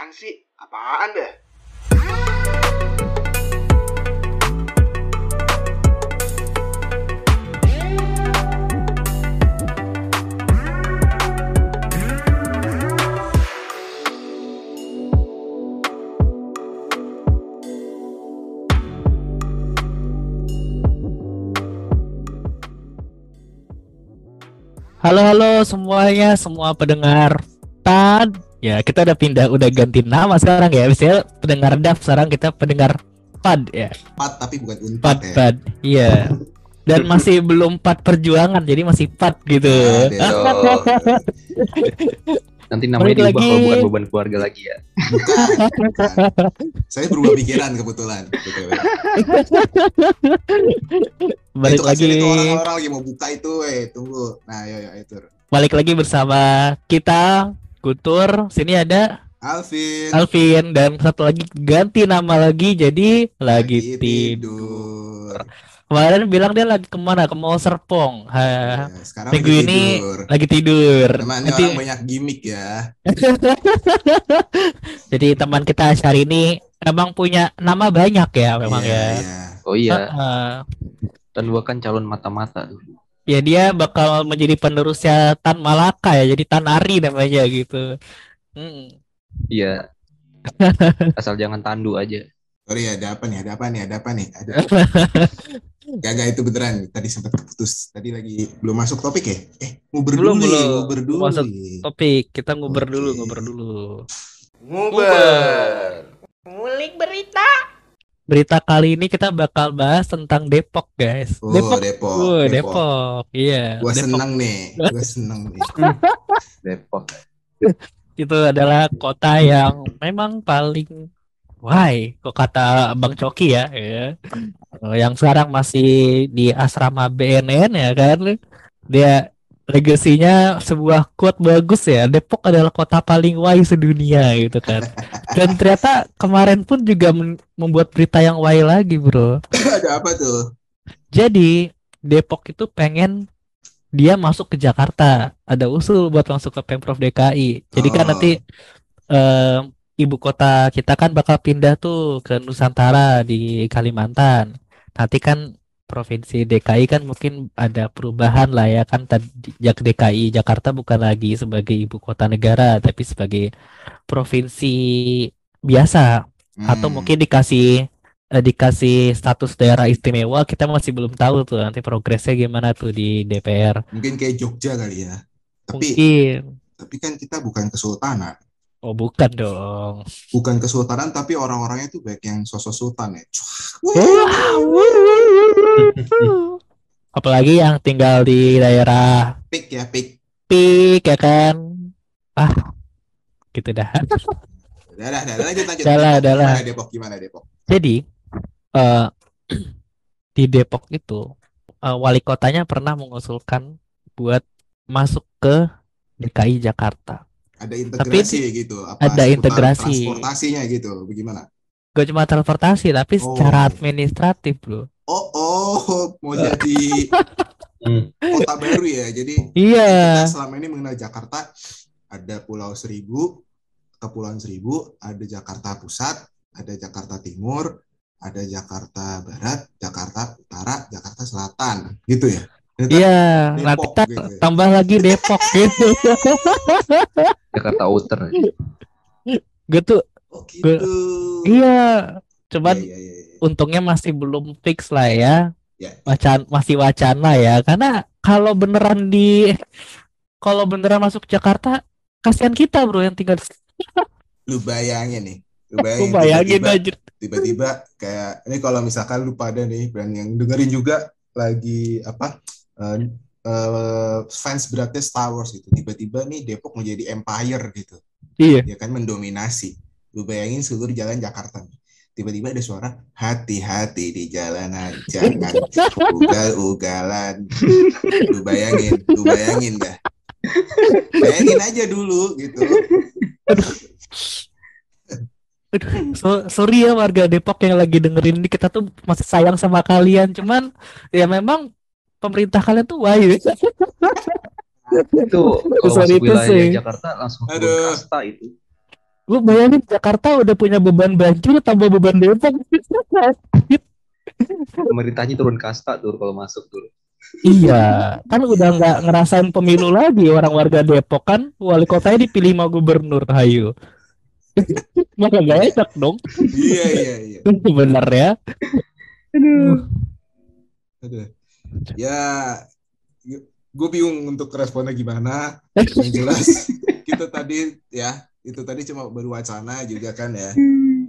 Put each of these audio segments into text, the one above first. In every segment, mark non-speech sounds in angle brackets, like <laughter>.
Apaan sih? Apaan dah? Halo halo semuanya, semua pendengar Tad. Ya kita udah pindah, udah ganti nama sekarang ya. Misalnya pendengar Daf, sekarang kita pendengar Pad ya. Pad tapi bukan unpad Pad ya. Pad, iya. Dan masih belum Pad perjuangan, jadi masih Pad gitu. Aduh. <laughs> Nanti Balik namanya diubah lagi. kalau bukan beban keluarga lagi ya. Bukan, bukan. Saya berubah pikiran kebetulan. Betul. <laughs> Balik itu kasihan lagi, itu orang-orang lagi mau buka itu, eh tunggu. Nah, ya ya itu. balik lagi bersama kita Kutur. Sini ada Alvin. Alvin dan satu lagi ganti nama lagi jadi lagi tidur. Kemarin bilang dia lagi ke mana? Ke Mall Serpong. Ha, Ya, sekarang minggu lagi ini tidur. lagi tidur. Temannya Nanti orang banyak gimmick ya. <laughs> jadi teman kita hari ini emang punya nama banyak ya memang Iya, ya. iya. Oh iya, Heeh. dan dua kan calon mata-mata tuh. Ya dia bakal menjadi penerusnya Tan Malaka ya, jadi Tan Ari namanya gitu. Mm. Iya. <laughs> Asal jangan tandu aja. Sorry ada apa nih? Ada apa nih? Ada apa nih? Ada. <laughs> Gak, gak itu beneran. Tadi sempat putus. Tadi lagi belum masuk topik ya? Eh, nguber Belum, dulu, belum. nguber dulu. Masuk Topik kita nguber Oke. dulu, nguber dulu. Nguber. Ngulik berita. Berita kali ini kita bakal bahas tentang Depok, guys. Oh, Depok. Depok. Wah, Depok. Iya. Gua Depok seneng nih. <laughs> Gua seneng nih. <laughs> Depok. itu adalah kota yang memang paling why kok kata Bang Coki ya, ya. Eh, yang sekarang masih di asrama BNN ya kan dia legasinya sebuah quote bagus ya Depok adalah kota paling why sedunia gitu kan dan ternyata kemarin pun juga membuat berita yang why lagi bro <coughs> ada apa tuh? jadi Depok itu pengen dia masuk ke Jakarta. Ada usul buat masuk ke Pemprov DKI. Jadi kan Oh. nanti eh, ibu kota kita kan bakal pindah tuh ke Nusantara di Kalimantan. Nanti kan provinsi DKI kan mungkin ada perubahan lah ya kan tadi Jak DKI Jakarta bukan lagi sebagai ibu kota negara tapi sebagai provinsi biasa atau Hmm. mungkin dikasih eh, dikasih status daerah istimewa kita masih belum tahu tuh nanti progresnya gimana tuh di DPR mungkin kayak Jogja kali ya. Tapi mungkin tapi kan kita bukan kesultanan. Oh bukan dong Bukan kesultanan tapi orang-orangnya tuh baik yang sosok sultan ya. <laughs> Apalagi yang tinggal di daerah Pik ya, pik. Pik ya kan ah gitu dah Udah, udah, udah, lanjut, lanjut. Gimana Depok? Gimana Depok? jadi eh <clears throat> di Depok itu eh, wali kotanya pernah mengusulkan buat masuk ke DKI Jakarta Ada integrasi gitu. Apa ada integrasi. Transportasinya gitu. Bagaimana? gak cuma transportasi tapi Oh. secara administratif bro Oh, oh, mau jadi Hmm. kota baru ya. Jadi iya kita selama ini mengenal Jakarta ada Pulau Seribu, Kepulauan Seribu, ada Jakarta Pusat, ada Jakarta Timur, ada Jakarta Barat, Jakarta Utara, Jakarta Selatan, gitu ya. Iya nanti kita gitu ya. tambah lagi Depok gitu Jakarta Outer. gue tuh Oh gitu. iya cuman Iya, iya, iya. untungnya masih belum fix lah ya Ya. wacan masih wacana ya karena kalau beneran di kalau beneran masuk Jakarta kasihan kita bro yang tinggal Lu bayangin nih. Lu Lu bayangin, bayangin tiba-tiba- aja tiba-tiba kayak ini kalau misalkan lu pada nih yang dengerin juga lagi apa eh, fans beratnya Star Wars gitu. Tiba-tiba nih Depok menjadi empire gitu. Iya. Ya kan mendominasi. Lu bayangin seluruh jalan Jakarta tiba-tiba ada suara hati-hati di jalanan <laughs> jangan ugal-ugalan. Lu bayangin lu bayangin dah. Bayangin aja dulu gitu. Aduh, so- sorry ya warga Depok yang lagi dengerin ini. Kita tuh masih sayang sama kalian. Cuman ya memang pemerintah kalian tuh wah ya. Itu kalau masuk wilayah say. Jakarta langsung turun Aduh. kasta itu. Lu bayangin Jakarta udah punya beban banjir tambah beban Depok. Pemerintahnya turun kasta tuh kalau masuk tuh. iya, kan udah nggak ngerasain pemilu lagi orang warga Depok kan wali kotanya dipilih sama gubernur Hayu. Maka gak enak dong Iya iya iya. sebenarnya. Aduh. Ya, gue bingung untuk responnya gimana. Yang <laughs> jelas kita tadi ya itu tadi cuma baru wacana juga kan ya.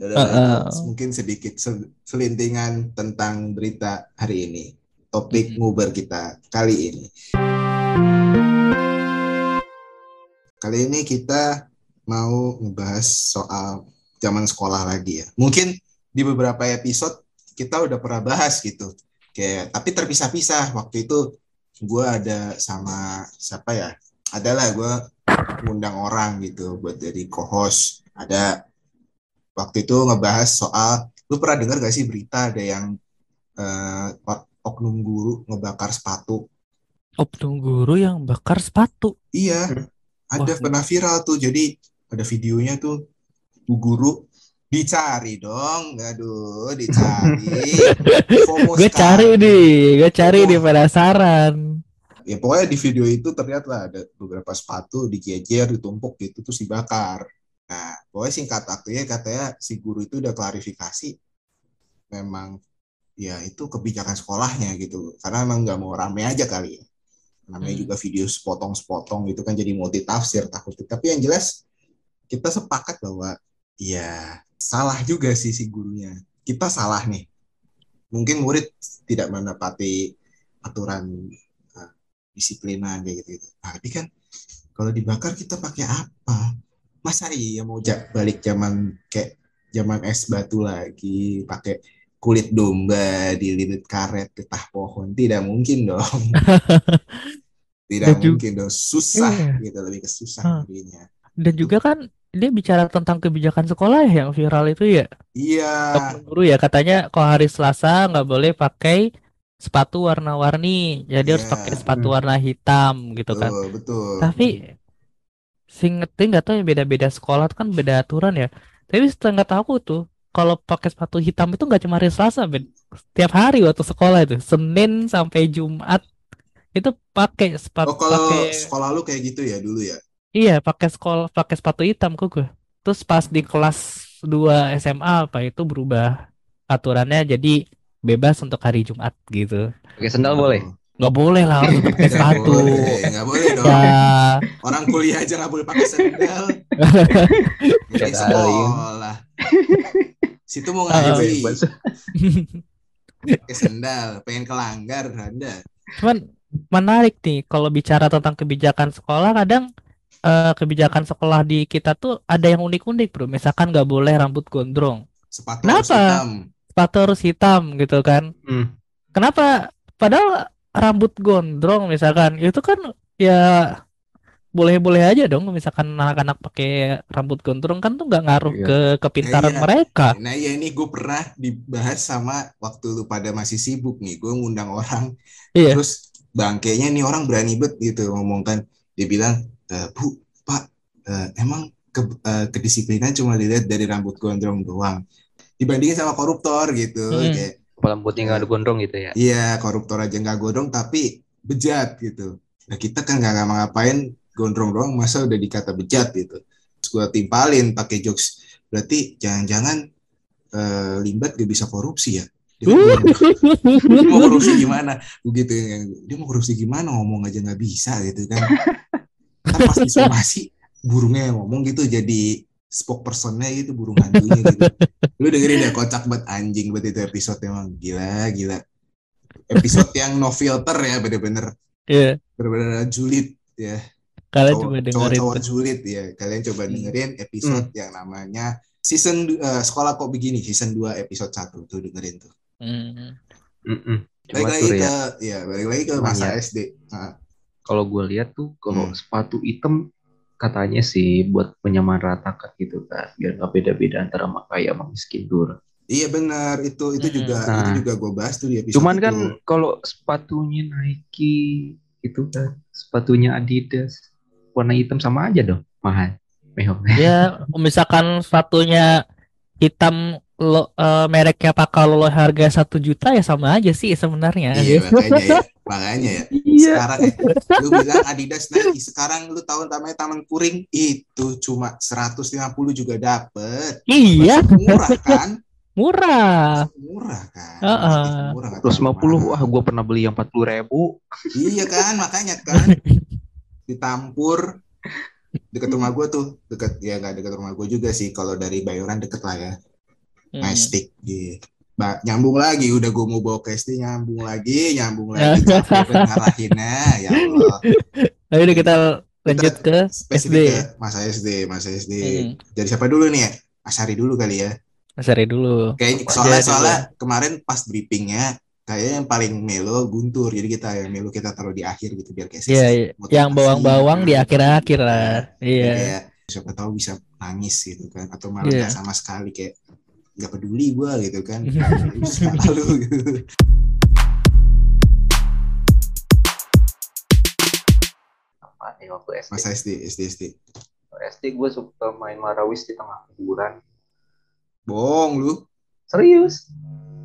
Dan Heeh. mungkin sedikit sel- selintingan tentang berita hari ini. Topik nguber kita kali ini. Kali ini kita mau ngebahas soal zaman sekolah lagi ya. Mungkin di beberapa episode kita udah pernah bahas gitu. Kayak tapi terpisah-pisah. Waktu itu gue ada sama siapa ya? Adalah gue ngundang orang gitu buat jadi co-host. Ada waktu itu ngebahas soal lu pernah dengar gak sih berita ada yang ok- oknum guru ngebakar sepatu? Oknum guru yang bakar sepatu. Iya, ada Wah. pernah viral tuh. Jadi ada videonya tuh guru dicari dong. Aduh, dicari. <laughs> Gue cari nih, gue cari nih penasaran. Ya pokoknya di video itu terlihat lah ada beberapa sepatu dijejer, ditumpuk gitu terus dibakar. Nah, pokoknya singkat waktunya katanya si guru itu udah klarifikasi memang ya itu kebijakan sekolahnya gitu. Karena emang nggak mau rame aja kali ya. Namanya Hmm. juga video sepotong-sepotong gitu kan jadi multi tafsir takutnya. Tapi yang jelas kita sepakat bahwa ya salah juga sih si gurunya. Kita salah nih. Mungkin murid tidak menepati aturan uh, disiplinan kayak gitu, gitu. Tapi kan kalau dibakar kita pakai apa? Masa iya mau balik zaman kayak zaman es batu lagi pakai kulit domba dililit karet getah pohon tidak mungkin dong <laughs> tidak Dan mungkin dong susah Iya. gitu lebih ke susah Hah. jadinya Dan juga kan dia bicara tentang kebijakan sekolah ya yang viral itu ya. iya guru ya katanya kalau hari Selasa nggak boleh pakai sepatu warna-warni. Jadi harus Iya. pakai sepatu warna hitam gitu kan. betul betul Tapi singetin nggak tahu ya beda-beda sekolah tuh kan beda aturan ya. Tapi setengah tahu tuh kalau pakai sepatu hitam itu nggak cuma hari Selasa, Ben. Setiap hari waktu sekolah itu, Senin sampai Jumat itu pakai sepatu oh kalau pakai sekolah lu kayak gitu ya dulu ya iya pakai sekolah pakai sepatu hitam kok gue. Terus pas di kelas 2 SMA apa itu berubah aturannya jadi bebas untuk hari Jumat gitu. Pakai sendal boleh. Nggak boleh lah harus pakai sepatu. boleh nggak boleh dong Ya, orang kuliah aja nggak boleh pakai sandal Ini Kali. sekolah situ mau Ah, ngaji Bebas. pakai sandal pengen kelanggar anda Cuman menarik nih kalau bicara tentang kebijakan sekolah kadang eh, kebijakan sekolah di kita tuh ada yang unik-unik bro. Misalkan nggak boleh rambut gondrong, sepatu harus Kenapa? hitam sepatu harus hitam gitu kan. Hmm. Kenapa? Padahal rambut gondrong misalkan itu kan ya boleh-boleh aja dong misalkan anak-anak pakai rambut gondrong kan tuh nggak ngaruh Iya. ke kepintaran Iya. mereka. Nah ya ini gue pernah dibahas sama waktu lu pada masih sibuk nih. Gue ngundang orang, Iya. terus bangkainya nih orang berani bet gitu ngomong kan. Dia bilang, "E, Bu, Pak, eh, emang ke, eh, kedisiplinan cuma dilihat dari rambut gondrong doang. Dibandingin sama koruptor gitu. Hmm. Kayak, Kepala rambutnya nggak ada gondrong gitu ya. iya koruptor aja nggak gondrong tapi bejat gitu. Nah kita kan nggak ngapain gondrong doang masa udah dikata bejat gitu. Terus gue timpalin pakai jokes. Berarti jangan-jangan eh, limbat gak bisa korupsi ya? Dia Uh. mau korupsi gimana? Begitu yang dia mau korupsi gimana ngomong aja nggak bisa gitu kan? <laughs> Ntar pas disomasi burungnya yang ngomong gitu jadi spokespersonnya gitu burung hantunya gitu. Lu dengerin ya kocak banget anjing banget itu episode emang gila gila. Episode yang no filter ya bener-bener Iya, bener-bener julid ya. kalian Cowok- coba dengerin Cowok-cowok tuh. julid ya. Kalian coba Hmm. dengerin episode yang namanya season eh, sekolah kok begini season 2 episode 1 tuh dengerin tuh. Hmm. Mm-mm. Balik Cuma lagi ke ya, ya balik lagi ke masa ya. SD. Nah, kalau gue lihat tuh kalau Hmm. sepatu hitam katanya sih buat menyamaratakan gitu kan, biar nggak beda-beda antara kaya sama miskin tuh. iya benar itu itu Hmm. juga Nah. itu juga gue bahas tuh episode Cuman itu. kan kalau sepatunya Nike itu kan, sepatunya Adidas warna hitam sama aja dong, mahal. Mehong. Ya, misalkan sepatunya hitam lo, eh, mereknya pakai lo harga satu juta ya sama aja sih sebenarnya. Iya makanya ya, makanya ya. Iya. Sekarang eh, lu bilang Adidas Nike, sekarang lu tahu namanya Taman Kuring itu cuma 150 juga dapet. Iya, Masih murah kan? murah. Murah kan? Heeh. Masih Murah Terus terlalu 50, wah mahal. gue pernah beli yang 40 ribu. Iya kan, makanya kan. Ditampur deket rumah gue tuh, deket ya nggak deket rumah gue juga sih. Kalau dari Bayoran deket lah ya. Hmm. Nice stick gitu. Ba- nyambung lagi, udah gue mau bawa ke SD nyambung lagi, nyambung <laughs> lagi. Ngarahinnya, ya Allah. <laughs> Ayo deh kita lanjut ke SD. ya, masa SD, masa SD. Hmm. Jadi siapa dulu nih ya? Asari dulu kali ya. Mas Ari dulu. Kayak Apa soalnya soalnya kemarin pas briefingnya kayaknya yang paling melo Guntur. Jadi kita yang melo kita taruh di akhir gitu biar kayak Iya, sesi iya. motivasi. yang bawang-bawang di Nah, akhir-akhir lah. Iya. kayak siapa tahu bisa nangis gitu kan atau malah Iya. nggak sama sekali kayak nggak peduli gua gitu kan. <laughs> Lalu gitu. Apa nih waktu SD? Masa SD, SD, SD. SD gue suka main marawis di tengah kuburan. Bohong lu. Serius?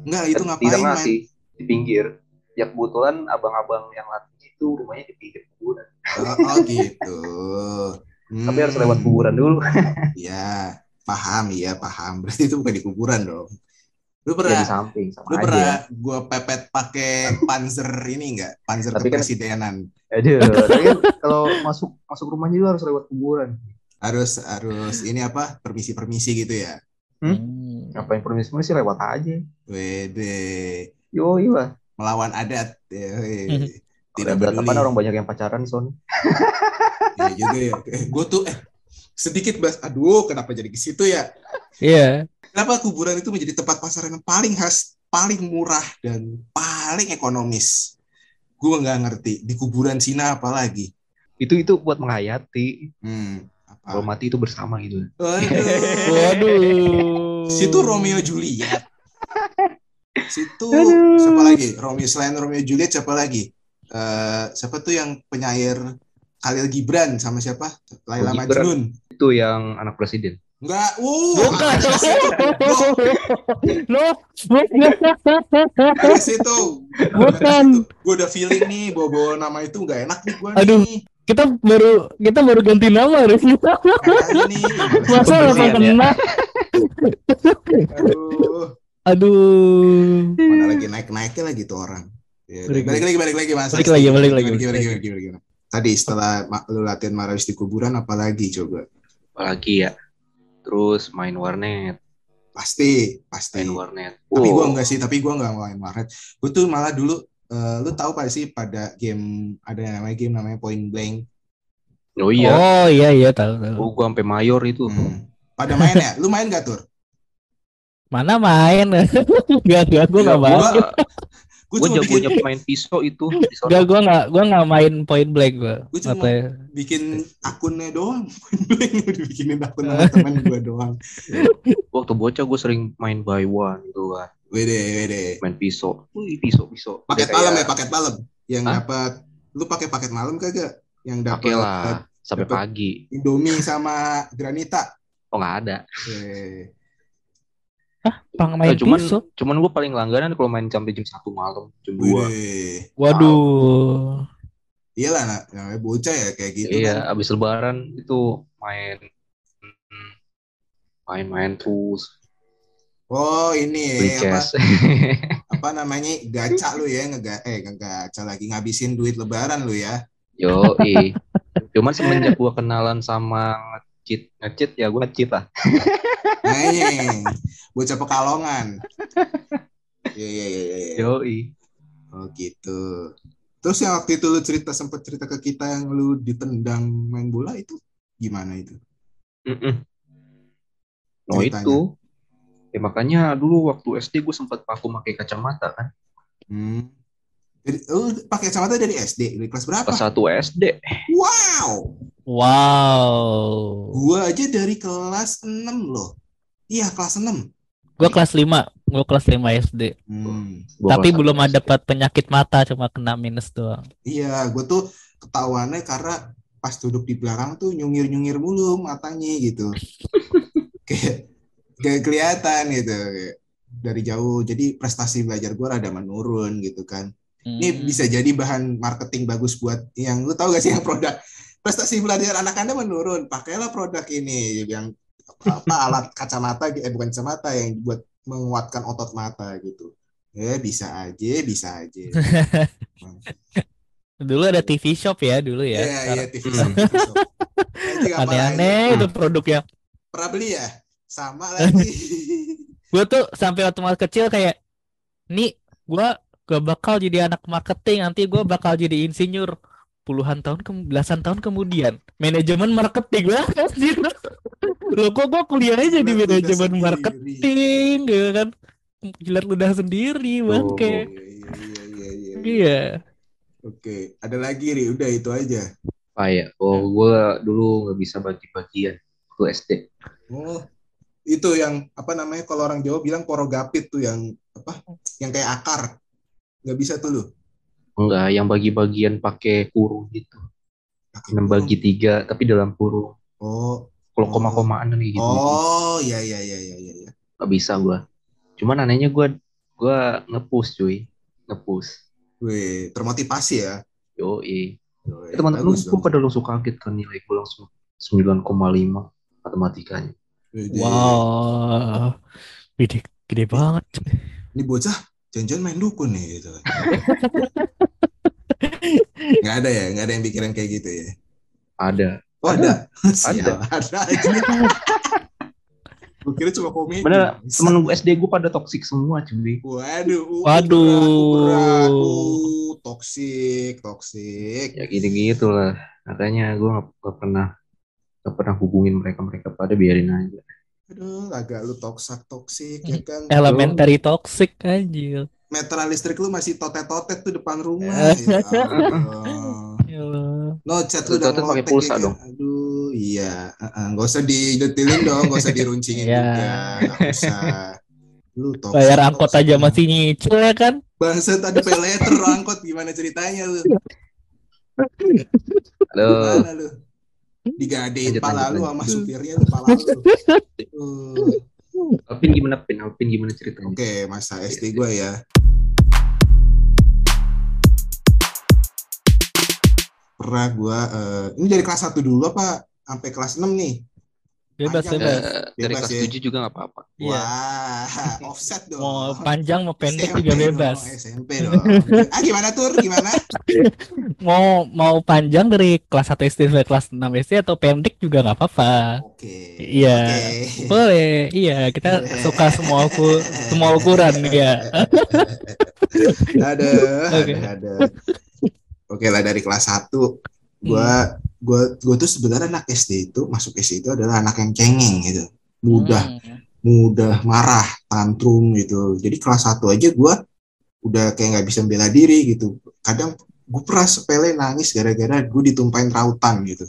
Enggak, itu ngapain Di tengah man? sih, di pinggir. Ya kebetulan abang-abang yang latih itu rumahnya di pinggir kuburan. Oh, oh gitu. Tapi harus lewat Hmm. kuburan dulu. Iya, paham, iya paham. <laughs> Berarti itu bukan di kuburan dong. Lu Ya pernah di samping sama Lu aja. pernah gua pepet pakai panzer ini enggak? Panzer Tapi kan- kepresidenan. Aduh, tapi kan kalau masuk masuk rumahnya juga harus lewat kuburan. Harus harus ini apa? Permisi-permisi gitu ya. Hmm. Ngapain permisi sih lewat aja. Wede. Yo iya. Melawan adat. Ya. Hmm. Tidak kan orang banyak yang pacaran son. Iya juga ya. Eh, gua tuh eh sedikit bahas aduh kenapa jadi ke situ ya? Iya. Kenapa kuburan itu menjadi tempat pasaran yang paling khas, paling murah dan paling ekonomis? Gua nggak ngerti. Di kuburan Cina apalagi? Itu itu buat menghayati. Hmm. Kalau Apa? mati itu bersama gitu. Waduh. Waduh. Situ Romeo Juliet. Situ Aduh. siapa lagi? Romeo selain Romeo Juliet siapa lagi? Eh siapa tuh yang penyair Khalil Gibran sama siapa? Laila Oh. Majnun. Itu yang anak presiden. Enggak, uh, Bukan. makanya ke situ. Bukan. Gue udah feeling nih bawa-bawa nama itu nggak enak nih gue Aduh. nih. kita baru kita baru ganti nama nih. Masa Kebersihan langsung ya. kena? Aduh. Aduh. Mana lagi naik-naiknya lagi tuh orang. Ya, Balik balik, lagi, balik lagi, Mas. Balik lagi, balik lagi, Balik, balik balik, lagi. Tadi setelah lu latihan marawis di kuburan, apalagi coba? Apalagi ya. Terus main warnet, Pasti, pasti. main warnet. Tapi Wow. gua enggak sih, tapi gua enggak main warnet. Gue tuh malah dulu, eh, lu tahu pak sih pada game ada yang namanya game namanya Point Blank. Oh iya. Oh iya iya tahu tahu. Oh, gua sampai mayor itu. Hmm. Pada main ya? Lu main gak tur? Mana main? <laughs> Enggak enggak gua enggak Ya, main. gua, <laughs> Gue cuma bikin, jagonya main pisau itu. <laughs> Enggak gua enggak gua enggak main point blank gua. Gua cuma- Apa ya? bikin akunnya doang. <laughs> Point Blank udah bikinin akun sama temen gue doang. <laughs> Waktu bocah gue sering main by one gitu kan. Wede, wede. Main pisau. Wih, pisau, pisau. Paket Udah malam ya, paket malam. Yang dapat, lu pakai paket malam kagak? Yang dapat lah. Sampai pagi. Indomie sama granita. Oh nggak ada. Pang main Eh, cuman pisau. cuman gue paling langganan kalau main sampai jam satu malam, jam dua. Waduh. Iyalah, nak, namanya bocah ya kayak gitu iya, kan. abis lebaran itu main main-main terus Oh ini ya, apa, <laughs> apa namanya gacha lu ya ngega eh gacha lagi ngabisin duit lebaran lu ya. Yo, cuman semenjak gua kenalan sama ngecit ngecit ya gua ngecit lah. <laughs> Ini bocah pekalongan. <laughs> Iya iya iya. iya. Yo, Oh gitu. Terus yang waktu itu lu cerita sempat cerita ke kita yang lu ditendang main bola itu gimana itu? No Ceritanya. itu. Ya makanya dulu waktu SD gue sempat paku pakai kacamata kan. Hmm. Jadi lu pakai kacamata dari SD, dari kelas berapa? Kelas 1 SD. Wow. Wow. Gua aja dari kelas 6 loh. Iya, kelas 6. Gua kelas 5. Gua kelas 5 SD. Hmm. Gua Tapi kelas belum ada dapat penyakit mata cuma kena minus doang. Iya, gue tuh ketahuannya karena pas duduk di belakang tuh nyungir-nyungir mulu matanya gitu. <laughs> kayak kayak kelihatan gitu kayak dari jauh. Jadi prestasi belajar gue rada menurun gitu kan. Ini Hmm. bisa jadi bahan marketing bagus buat yang lu tahu gak sih yang produk prestasi belajar anak anda menurun. Pakailah produk ini yang apa alat kacamata eh bukan kacamata yang buat menguatkan otot mata gitu. Ya bisa aja, bisa aja. <laughs> Dulu ada TV shop ya dulu ya. Iya, iya TV Hmm. shop, TV shop. Anjing, apa Aneh-aneh itu produknya. Pernah beli ya? Sama lagi. <laughs> Gue tuh sampai waktu masih kecil kayak, nih gue gak bakal jadi anak marketing, nanti gue bakal jadi insinyur. Puluhan tahun, ke belasan tahun kemudian, manajemen marketing lah. <laughs> Loh kok gue kuliahnya jadi Jilat ludah manajemen marketing, gitu kan? Jilat ludah sendiri, Oh. bangke. Iya, iya, iya, iya, iya. Iya. Oke, ada lagi ri, udah itu aja. Apa ya? Oh, gue dulu nggak bisa bagi-bagian waktu SD. Oh, itu yang apa namanya kalau orang Jawa bilang porogapit tuh yang apa? Yang kayak akar. Nggak bisa tuh lu. Enggak, yang bagi-bagian pakai kurung gitu. Kurung. bagi tiga, tapi dalam kurung. Oh, Kalau koma-komaan nih gitu. oh, ya ya ya ya ya. ya. Gak bisa gue. Cuman anehnya gue gue ngepush cuy. Ngepush. Wih, termotivasi ya. Yoi. Wih, Teman-teman bagus gue pada langsung kaget kan nilai gue langsung 9,5 matematikanya. Wow. Gede, gede banget. Ini bocah jangan-jangan main dukun nih gitu. <laughs> nggak ada ya, nggak ada yang pikiran kayak gitu ya. Ada. Oh ada, Ada. <laughs> ada aja. Gue kira cuma komedi. Bener, temen gue SD gue pada toksik semua cuy. Waduh, uh, Waduh. berat, uh, berat, uh, toksik, toksik. Ya gini-gitu lah. Makanya gue gak, gak pernah gak pernah hubungin mereka-mereka pada biarin aja. Aduh, agak lu toksak, toksik ya kan. Elementary toxic anjir. Meteran listrik lu masih totet-totet tuh depan rumah. Eh. ya. <laughs> Ya Allah. No chat lu udah pakai pulsa ya kan? dong. Aduh, iya. Uh-uh. Gak usah didetilin dong, gak usah diruncingin <laughs> Iya. juga. Gak usah. Lu toksik, Bayar angkot toksik. aja masih nyicil ya kan? Bangsat ada pay letter lu angkot gimana ceritanya lu? <laughs> Halo. Gimana lu? Digadein Lanjut, pala lanjut, lu sama supirnya lu pala lu. Uh, Alvin gimana Pin? Alvin gimana ceritanya? Oke, masa SD gue ya. Pernah gue, eh, ini dari kelas 1 dulu apa? Sampai kelas 6 nih. Bebas Panjang, bebas. Eh, dari Bebas kelas ya. 7 juga gak apa-apa. Iya. Wah, <laughs> offset dong. Mau panjang mau pendek SMP juga dong, bebas. <laughs> SMP dong. Ah gimana tur? Gimana? <laughs> Mau mau panjang dari kelas 1 SD sampai kelas 6 SD atau pendek juga nggak apa-apa. Oke. Iya. Oke. Boleh. Iya, kita suka semua uku, semua ukuran ya. ada, Oke. ada, ada. Oke lah dari kelas 1 gua gua gua tuh sebenarnya anak SD itu masuk SD itu adalah anak yang cengeng gitu. Mudah Hmm. mudah marah, tantrum gitu. Jadi kelas 1 aja gua udah kayak nggak bisa bela diri gitu. Kadang gue pernah sepele nangis gara-gara gue ditumpahin rautan gitu.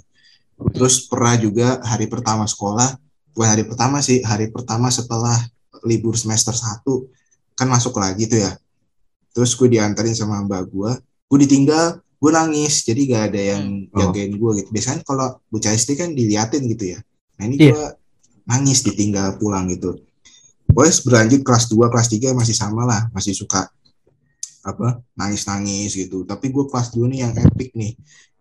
Terus pernah juga hari pertama sekolah, bukan hari pertama sih, hari pertama setelah libur semester 1 kan masuk lagi tuh ya. Terus gue diantarin sama mbak gue, gue ditinggal, gue nangis, jadi gak ada yang Hmm. jagain gue gitu. Biasanya kalau bocah SD kan diliatin gitu ya. Nah ini Iya. gue nangis ditinggal pulang gitu. Pokoknya berlanjut kelas 2, kelas 3 masih sama lah, masih suka apa nangis-nangis gitu. Tapi gue kelas 2 nih yang epic nih.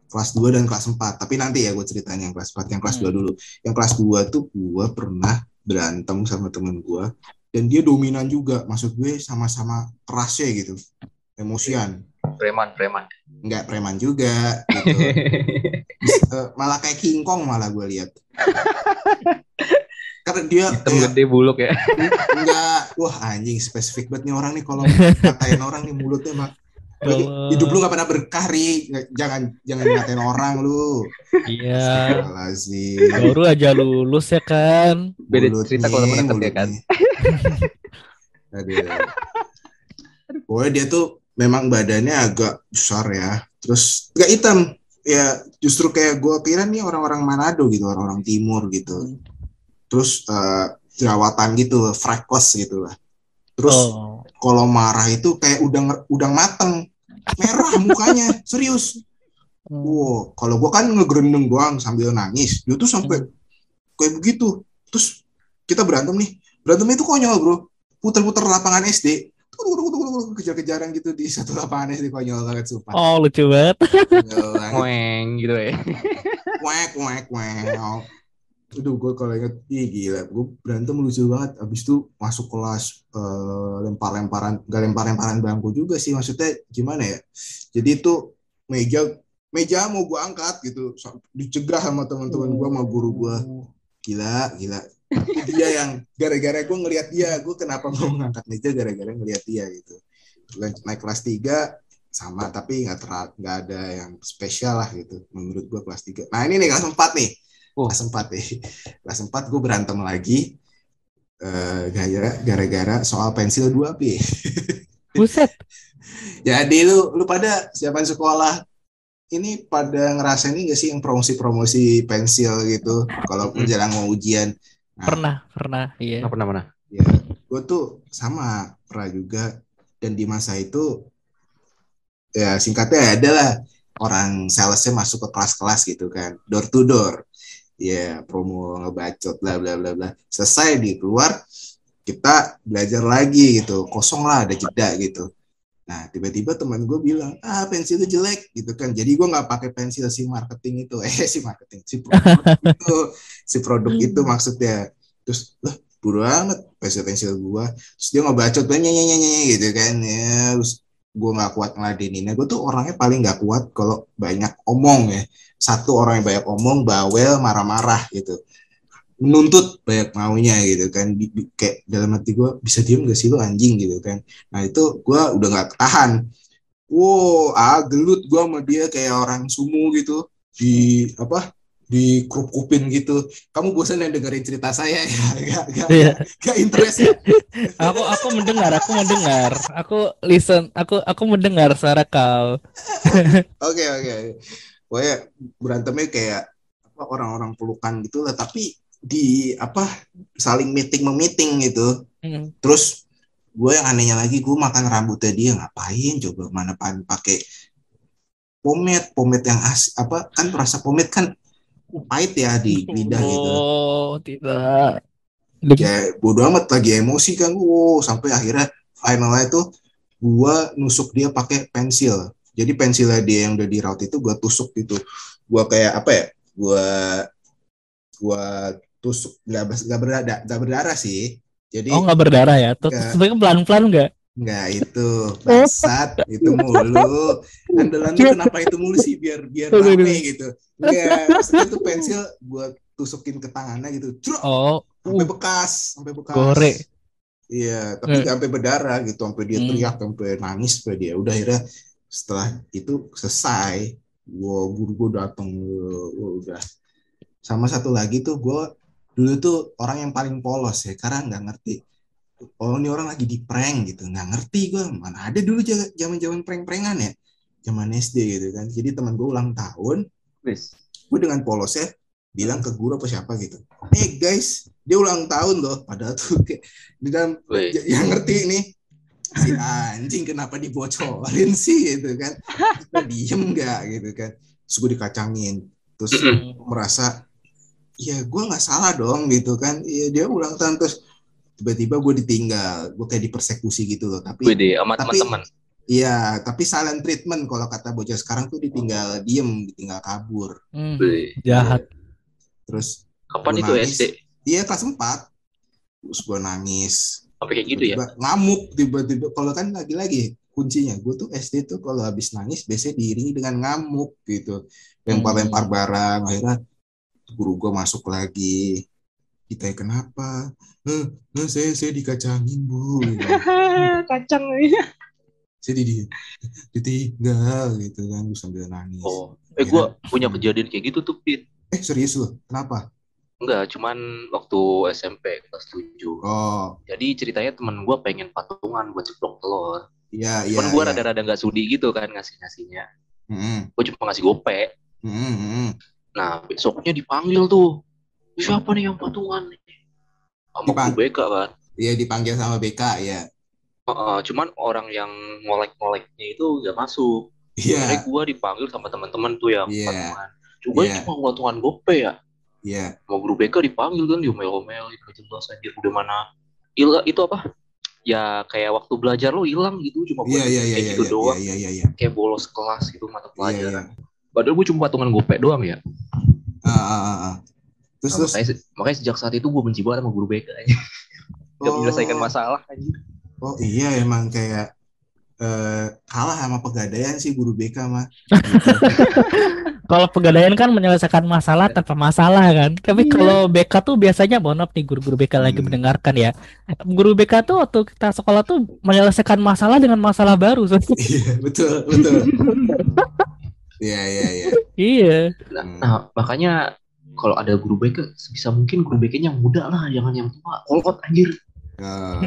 Kelas 2 dan kelas 4. Tapi nanti ya gue ceritain yang kelas 4, yang kelas Hmm. 2 dulu. Yang kelas 2 tuh gue pernah berantem sama temen gue dan dia dominan juga. Maksud gue sama-sama kerasnya gitu. Emosian. Preman, preman. Enggak preman juga gitu. <laughs> Malah kayak King Kong malah gue lihat. <laughs> Karena dia Hitam kayak- gede buluk ya. <laughs> Enggak, wah anjing spesifik banget nih orang nih kalau ngatain orang nih mulutnya mak. Lagi, hidup lu gak pernah berkah Ri. Nggak- jangan jangan ngatain orang lu. Iya. Baru aja lulus ya kan. Beda Mulutnya, cerita kalau deket ya kan. Aduh. Pokoknya dia tuh memang badannya agak besar ya. Terus gak hitam. Ya justru kayak gue kira nih orang-orang Manado gitu, orang-orang timur gitu. Terus eh, jerawatan gitu, freckles gitu lah. Terus Oh. kalau marah itu kayak udang udang mateng merah mukanya <laughs> serius Wow, kalau gua kan ngegerendeng doang sambil nangis. Dia tuh sampai kayak begitu. Terus kita berantem nih. Berantemnya itu konyol, Bro. Puter-puter lapangan SD. Kejar-kejaran gitu di satu lapangan SD konyol banget sumpah. Oh, lucu banget. Weng gitu ya. Wek, wek, wek. Aduh, gue kalau inget, ih gila, gue berantem lucu banget. Abis itu masuk kelas eh, lempar-lemparan, gak lempar-lemparan bangku juga sih. Maksudnya gimana ya? Jadi itu meja meja mau gue angkat gitu, dicegah sama teman-teman gue, sama guru gue. Gila, gila. Dia yang gara-gara gue ngelihat dia, gue kenapa mau ngangkat meja gara-gara ngelihat dia gitu. Naik kelas 3 sama tapi nggak nggak ada yang spesial lah gitu menurut gue kelas 3 nah ini nih kelas 4 nih Oh. kelas 4 nih kelas 4 gue berantem lagi eh, gara- gara-gara soal pensil 2B Buset. <laughs> jadi lu lu pada siapa sekolah ini pada ngerasain ini gak sih yang promosi-promosi pensil gitu kalau Mm-mm. menjelang mau ujian Pernah, pernah. Iya. Nggak pernah mana? ya gue tuh sama pernah juga. Dan di masa itu ya singkatnya adalah orang salesnya masuk ke kelas-kelas gitu kan. Door to door. Ya promo ngebacot bla bla bla bla. Selesai di keluar kita belajar lagi gitu. Kosong lah ada jeda gitu nah tiba-tiba teman gue bilang ah pensil itu jelek gitu kan. Jadi gue nggak pakai pensil si marketing itu. <laughs> Eh si marketing si produk itu. Si produk itu maksudnya. Terus lah bodo amat pensil pensil gua. Terus dia ngebacot banyak nyanyi nyanyi gitu kan ya. Terus gua nggak kuat ngeladeninnya. Gua tuh orangnya paling nggak kuat kalau banyak omong ya. Satu orang yang banyak omong bawel marah-marah gitu menuntut banyak maunya gitu kan. Di- di- kayak dalam hati gua bisa diem gak sih lu anjing? gitu kan. Nah itu gua udah nggak tahan wow ah gelut gua sama dia kayak orang sumu gitu. Di apa di kupin gitu. Kamu bosan yang dengerin cerita saya ya? <laughs> Gak, gak, Iya. gak interest ya? <laughs> Aku aku mendengar, aku mendengar. Aku listen, aku aku mendengar suara kau. <laughs> oke oke. Pokoknya berantemnya kayak apa orang-orang pelukan gitu lah. Tapi di apa saling meeting meeting gitu. Hmm. terus gue yang anehnya lagi gue makan rambutnya dia ngapain? Coba mana pan pakai pomade pomade yang as apa kan rasa pomade kan pahit ya di lidah gitu. Oh, tidak. ya bodo amat lagi emosi kan wow sampai akhirnya finalnya tuh gua nusuk dia pakai pensil. Jadi pensilnya dia yang udah di raut itu gua tusuk gitu. Gua kayak apa ya gua gua tusuk nggak nggak berdarah nggak berdarah sih jadi Oh, nggak berdarah ya? Sebenarnya pelan-pelan nggak? nggak itu bangsat itu mulu andalan lu kenapa itu mulu sih biar biar rame gitu nggak itu pensil gua tusukin ke tangannya gitu Cruk! Oh, sampai bekas sampai bekas Gore. iya tapi Eh. nggak sampai berdarah gitu sampai dia Hmm. teriak sampai nangis sampai dia udah akhirnya setelah itu selesai gua guru gua datang udah sama satu lagi tuh gua dulu tuh orang yang paling polos ya karena nggak ngerti oh ini orang lagi di prank gitu. Nggak ngerti gua mana ada dulu zaman zaman prank-prankan ya zaman SD gitu kan. Jadi teman gua ulang tahun Wis. gue dengan polosnya bilang ke guru apa siapa gitu. Eh guys dia ulang tahun loh. Padahal tuh <laughs> kayak di dalam Wih. y- yang ngerti ini si anjing kenapa dibocorin sih? Gitu kan. Kita diem nggak? Gitu kan. Terus gue dikacangin. Terus merasa ya gue nggak salah dong gitu kan iya dia ulang tahun terus tiba-tiba gue ditinggal gue kayak dipersekusi gitu loh tapi Wede, sama Tapi- teman-teman. iya tapi silent treatment kalau kata bocah sekarang tuh ditinggal diem ditinggal kabur Hmm, jahat. terus Kapan itu nangis. SD? Iya kelas 4 Terus gue nangis Sampai kayak gitu ya? Tiba-tiba Ngamuk tiba-tiba Kalau kan lagi-lagi kuncinya Gue tuh SD tuh kalau habis nangis Biasanya diiringi dengan ngamuk gitu Lempar-lempar barang Akhirnya guru gue masuk lagi Ditanya kenapa "Eh, eh, saya, saya dikacangin bu Gitu. <laughs> Kacang. Saya di, ditinggal gitu kan Gue sambil nangis Oh, eh gue punya kejadian kayak gitu tuh, Pit. Eh serius loh Kenapa? Enggak, cuman waktu SMP kelas 7. Oh Jadi ceritanya temen gue pengen patungan buat ceplok telur. iya iya Cuman gue iya. rada-rada nggak sudi gitu kan ngasih-ngasihnya. Mm-mm, Gue cuma ngasih gope. mm-mm, mm-mm. Nah, besoknya dipanggil tuh. Siapa nih yang patungan? Sama Dipang- guru BK kan. Iya dipanggil sama BK ya Heeh, cuman orang yang ngolek-ngoleknya itu nggak masuk. Iya, Akhirnya gue dipanggil sama teman-teman tuh yang Iya. patungan. Coba Iya. cuma patungan gope ya. iya, Mau guru BK dipanggil kan diomel-omelin gak jelas anjir udah mana. Ila itu apa? Ya kayak waktu belajar lo hilang gitu cuma buat iya, iya, iya, kayak iya, gitu iya, doang. iya, iya, iya, Kayak bolos kelas gitu mata iya, iya. pelajaran. Padahal gue cuma patungan gope doang ya. Ah, ah, ah, ah. Terus, Nah, terus, makanya, makanya sejak saat itu gue benci banget sama guru BK aja. <laughs> Gak Oh. menyelesaikan masalah anjir. oh iya emang kayak eh, kalah sama pegadaian sih guru BK mah. <laughs> Kalau pegadaian kan menyelesaikan masalah tanpa masalah kan. Tapi kalau BK tuh biasanya mohon maaf nih guru-guru BK lagi Hmm. mendengarkan ya. Guru BK tuh waktu kita sekolah tuh menyelesaikan masalah dengan masalah baru. Iya, betul, betul. <laughs> Iya, iya, iya. iya. Nah, Hmm. nah, makanya kalau ada guru BK sebisa mungkin guru BK-nya yang muda lah, jangan yang tua. Kolot anjir. Oh,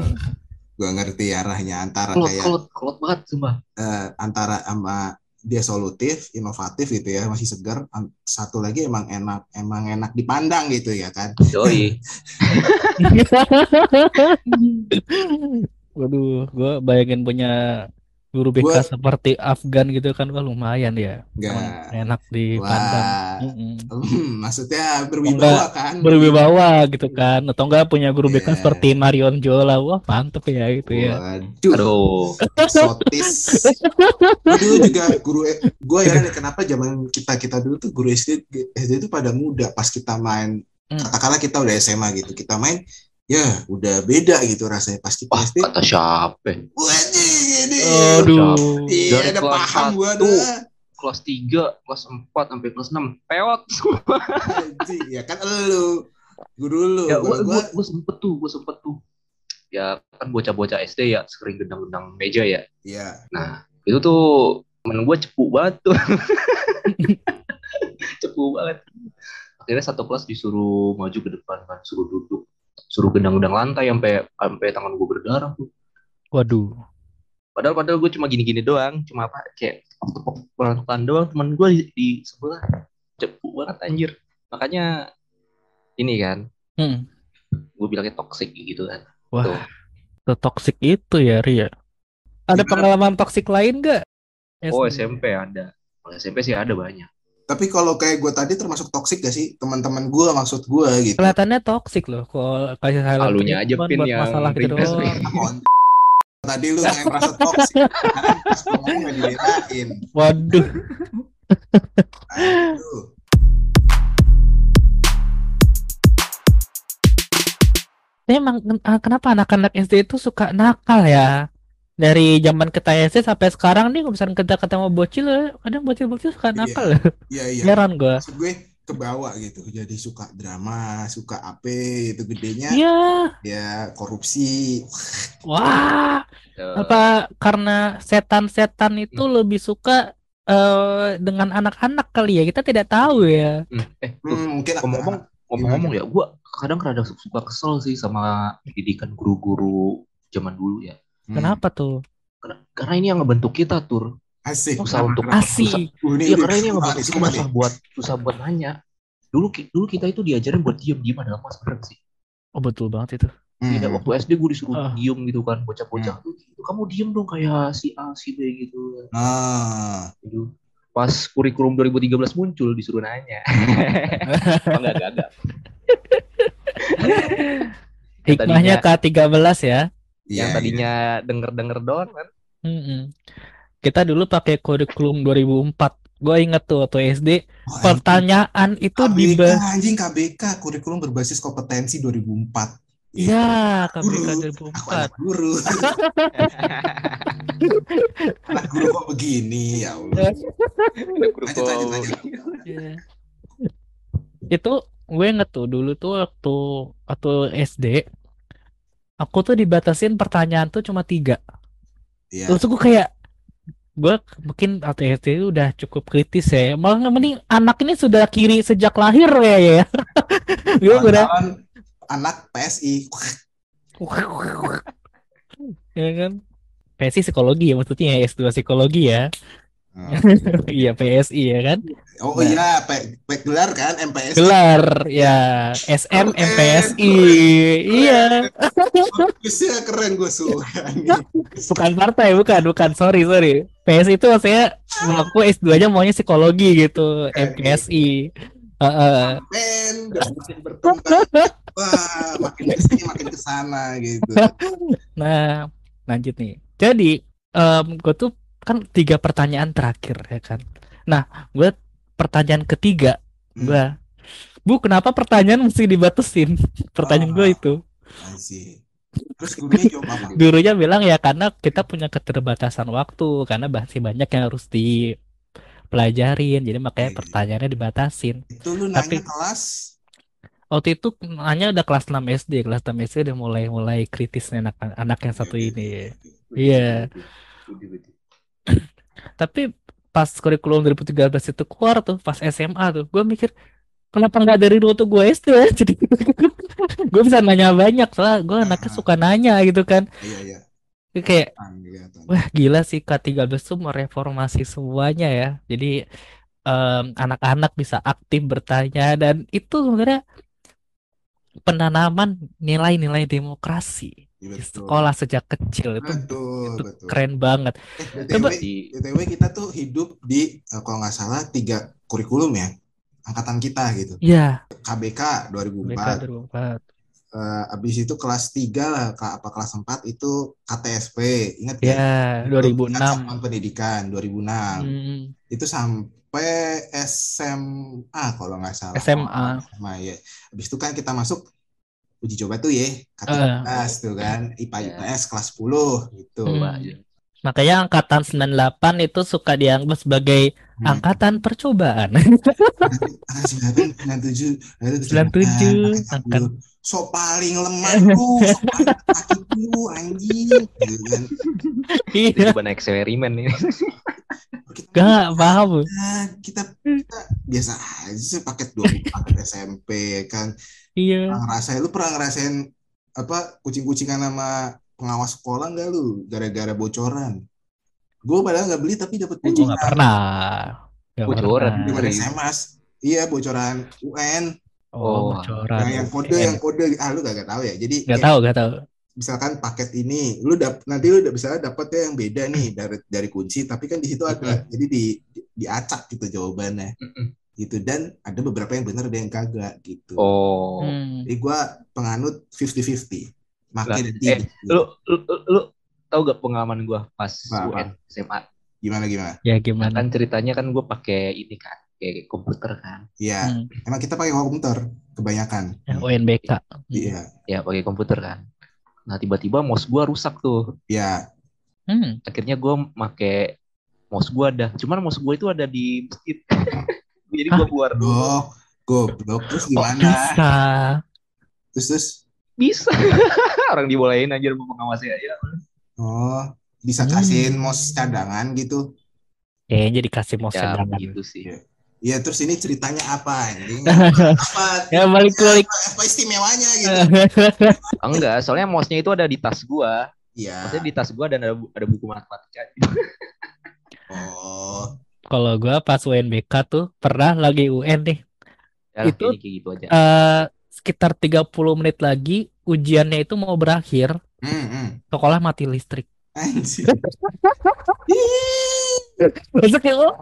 gua ngerti arahnya antara Kolot, kayak kolot, kolot banget sumpah. eh, antara sama dia solutif, inovatif gitu ya, masih segar. Satu lagi emang enak, emang enak dipandang gitu ya kan. Yoi. <laughs> Waduh, gue bayangin punya guru BK Gua- seperti Afgan gitu kan, wah lumayan ya. Enggak. Emang enak dipandang. Wah, hmm, maksudnya berwibawa kan. Berwibawa gitu kan, atau enggak punya guru BK Iya. seperti Marion Jola, wah mantep ya gitu ya. Waduh, Aduh. sotis. Dulu juga guru gue ya kenapa zaman kita kita dulu tuh guru SD SD itu pada muda pas kita main Hmm. katakanlah kita udah SMA gitu kita main ya udah beda gitu rasanya pas kita Wah, SD kata siapa? wajih ini Aduh. iya ada kelas paham gua satu. dah Kelas 3, kelas 4 sampai kelas 6. Peot. Anjing, ya kan elu gue dulu ya, gua, gua, gua, gua, gua sempet tuh, gua sempet tuh. Ya, kan bocah-bocah SD ya, sering gendang-gendang meja ya. ya Nah, itu tuh temen gue cepu banget tuh. <laughs> cepu banget. Akhirnya satu kelas disuruh maju ke depan kan, suruh duduk. Suruh gendang-gendang lantai sampai sampai tangan gue berdarah tuh. Waduh. Padahal padahal gue cuma gini-gini doang, cuma apa kayak tepuk pelan-pelan doang. Temen gue di, di sebelah cepu banget anjir. Makanya ini kan, Hmm. gue bilangnya toxic gitu kan. Wah, Tuh. itu ya Ria. Ada Gimana? pengalaman toksik lain nggak? Oh? SMP ada. SMP sih ada banyak. tapi kalau kayak gue tadi termasuk toksik gak sih teman-teman gue maksud gue gitu Kelihatannya toksik loh kalau kasih silent Alunya aja, Pin, yang masalah gitu request, doang. Pin. Kon- tadi lu yang merasa toksik pas ngomong gak dibelain Waduh. Aduh. Emang ah, kenapa anak-anak SD itu suka nakal ya? Dari zaman kita SD sampai sekarang nih, misalnya kita ketemu bocil, eh, kadang bocil-bocil suka Iya. nakal. Iya iya. Heran gua. Maksud gue ke bawah gitu. Jadi suka drama, suka apa itu gedenya Iya. ya korupsi. Wah. Apa karena setan-setan itu lebih suka eh, dengan anak-anak kali ya? Kita tidak tahu ya. hmm, eh, Hmm, mungkin ngomong-ngomong ngomong-ngomong ya gue kadang kadang suka kesel sih sama pendidikan guru-guru zaman dulu ya Hmm, Kenapa tuh? karena, karena ini yang ngebentuk kita tur Asik. susah untuk Asik. Uh, ini iya karena ini yang kita suka nih. susah buat susah buat nanya dulu dulu kita itu diajarin buat diem diem adalah mas bener sih Oh betul banget itu. Hmm. Iya, waktu SD gue disuruh Ah. diem gitu kan bocah-bocah tuh gitu. kamu diem dong kayak si A si B gitu Ah, gitu pas kurikulum 2013 muncul disuruh nanya <laughs> oh, enggak enggak enggak <laughs> Hikmahnya K13 ya. iya, yang tadinya denger-denger doang kan Mm-mm. Kita dulu pakai kurikulum 2004. Gue inget tuh waktu SD. Oh, pertanyaan itu KBK, di anjing KBK kurikulum berbasis kompetensi 2004. Iya, KBK Guru. Aku anak 2004. guru. <laughs> anak guru kok begini ya Allah. Lanjut, lanjut, lanjut. Iya. Itu gue inget tuh dulu tuh waktu waktu SD aku tuh dibatasin pertanyaan tuh cuma tiga. Iya. Terus gue kayak gue mungkin SD itu udah cukup kritis ya. Malah mending anak ini sudah kiri sejak lahir ya ya. <laughs> Gue udah anak PSI. <laughs> ya kan PSI psikologi ya maksudnya ya S2 psikologi ya. Iya PSI ya kan. Oh Nah. iya, pe, pe- gelar kan MPS. Gelar ya SM Keren, MPSI. keren. Iya. Bisa keren gue suka. Bukan partai, bukan, bukan. Sorry, sorry. PS itu maksudnya aku S2-nya maunya psikologi gitu, MPSI. Heeh. Berkembang. Wah, makin ke sini makin ke sana gitu. <laughs> Nah, lanjut nih. Jadi, em gue tuh kan tiga pertanyaan terakhir ya kan. Nah, gue pertanyaan ketiga, Hmm. gue, Bu, kenapa pertanyaan mesti dibatasin? <laughs> Pertanyaan gue Ah. itu. Asik. Terus gurunya jawab apa? <laughs> Gurunya bilang ya karena kita punya keterbatasan waktu, karena masih banyak yang harus dipelajarin. Jadi makanya Iya. pertanyaannya dibatasin. Itu lu nanya Tapi- kelas Waktu itu nanya udah kelas 6 SD, kelas 6 SD udah mulai mulai kritis nih anak anak yang satu ini. Iya. Tapi pas kurikulum 2013 itu keluar tuh, pas SMA tuh, gue mikir kenapa nggak dari dulu tuh gue SD ya? <laughs> Jadi gue bisa nanya banyak soalnya gue anaknya Ah. suka nanya gitu kan. Iya, iya. Kayak Ah, wah gila sih K13 tuh mereformasi semuanya ya. Jadi anak-anak bisa aktif bertanya dan itu sebenarnya penanaman nilai-nilai demokrasi betul. sekolah sejak kecil itu Betul, itu betul. keren banget. Eh, Coba- BTW, Di BTW kita tuh hidup di eh, kalau nggak salah tiga kurikulum ya angkatan kita gitu. Ya, KBK 2004. BK 2004. Eh, abis itu kelas 3 lah ke- apa kelas 4 itu KTSP. Ingat Ya, Itu 2006. Pusat Satuan Pendidikan 2006. Hmm, Itu sampai SMA kalau nggak salah. SMA. SMA ya. Habis itu kan kita masuk uji coba tuh ya, K13 tuh kan, IPA. IPS kelas 10 gitu. Hmm. Iya. Makanya angkatan 98 itu suka dianggap sebagai Hmm. angkatan percobaan. Angkatan 97, lalu 97, angkatan angkat- 10. So paling lemah lu, so paling sakit lu anjing. Gitu kan. Itu Iya, coba eksperimen ini. Kita, gak paham. Nah, kita, kita biasa aja sih paket 20 paket SMP kan. Iya. Pernah ngerasain lu pernah ngerasain apa kucing-kucingan sama pengawas sekolah nggak lu gara-gara bocoran? Gue padahal nggak beli tapi dapat kucingan. nggak pernah. Bocoran. Gimana? SMS? Iya bocoran UN Oh, Oh, bocoran. yang, yang kode yang kode ah lu gak, tahu ya. Jadi Nggak kayak tahu, nggak tahu. misalkan paket ini lu dap nanti lu udah bisa dapetnya yang beda nih dari dari kunci tapi kan di situ ada jadi di, di diacak gitu jawabannya. Gitu dan ada beberapa yang benar ada yang kagak gitu. Oh. Hmm. Jadi gua penganut 50-50. Makin nanti eh, Lu, lu, lu, lu tahu gak pengalaman gua pas Apa? UN SMA? gimana gimana? Ya gimana? Kan ceritanya kan gue pakai ini kan, kayak komputer kan. Iya, Hmm. emang kita pakai komputer kebanyakan. Ya, UNBK. Iya, Ya pakai komputer kan. Nah tiba-tiba mouse gua rusak tuh. iya. Hmm. Akhirnya gua make mouse gua ada. Cuman mouse gua itu ada di masjid. <laughs> Jadi gua keluar dulu. Goblok, goblok terus Kok gimana? bisa? Terus terus Bisa. <laughs> Orang dibolehin aja sama pengawasnya ya. oh bisa Hmm. kasihin mouse cadangan gitu. Kayaknya dikasih mouse Ya cadangan. begitu sih. Iya, terus ini ceritanya apa anjing? <laughs> apa? Ya balik balik. Apa istimewanya gitu? Oh, <laughs> enggak, soalnya mouse-nya itu ada di tas gua. Iya. Maksudnya di tas gua dan ada ada buku matematika. Oh, Kalau gua pas UNBK tuh pernah lagi UN nih. Ya, Itu- gitu aja. eh sekitar 30 menit lagi ujiannya itu mau berakhir, hmm, hmm. sekolah mati listrik. Anjir. Masuk ya, oh.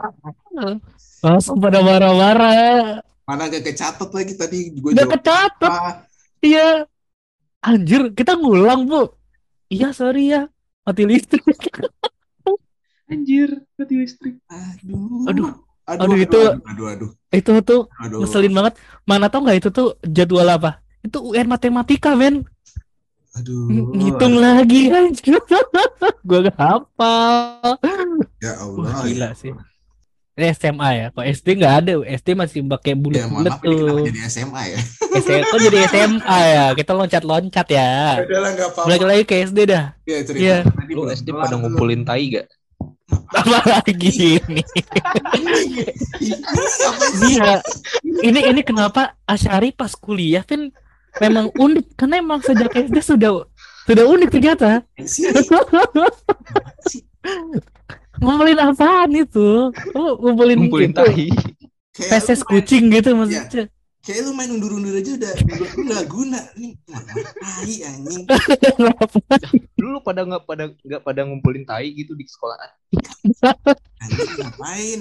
Langsung pada marah-marah. Mana gak kecatat lagi tadi gue Udah jawab kecatat, apa? iya. Anjir, kita ngulang, Bu. Iya, sorry ya. Mati listrik. <laughs> Anjir, mati listrik. Aduh. Aduh. Aduh, Aduh, itu- aduh, aduh, aduh, Itu tuh aduh. ngeselin banget. Mana tau nggak itu tuh jadwal apa? Itu UN matematika, men. Aduh. Ng- Ngitung lagi anjir. <laughs> Gua gak hafal. Ya Allah. Wah, gila sih. Ini SMA ya. Kok SD nggak ada. SD masih pakai Ya, bulat-bulat kenapa tuh. jadi SMA ya? SMA kok jadi SMA ya. Kita loncat-loncat ya. Udah lah nggak apa-apa. Balik lagi ke SD dah. Ya, cerita Iya. tadi Lu SD pada ngumpulin tai gak? Apa lagi ini? Iya. Ini ini kenapa Asyari pas kuliah kan memang unik karena emang sejak SD sudah sudah unik ternyata. Ngumpulin apaan itu? Oh, ngumpulin, Ngumpulin gitu. tahi. Feses kucing gitu maksudnya. Kayak lu main undur-undur aja udah lu nggak guna. Ini tai anjing. Dulu pada nggak pada nggak pada ngumpulin tahi gitu di sekolah. Anjing ngapain?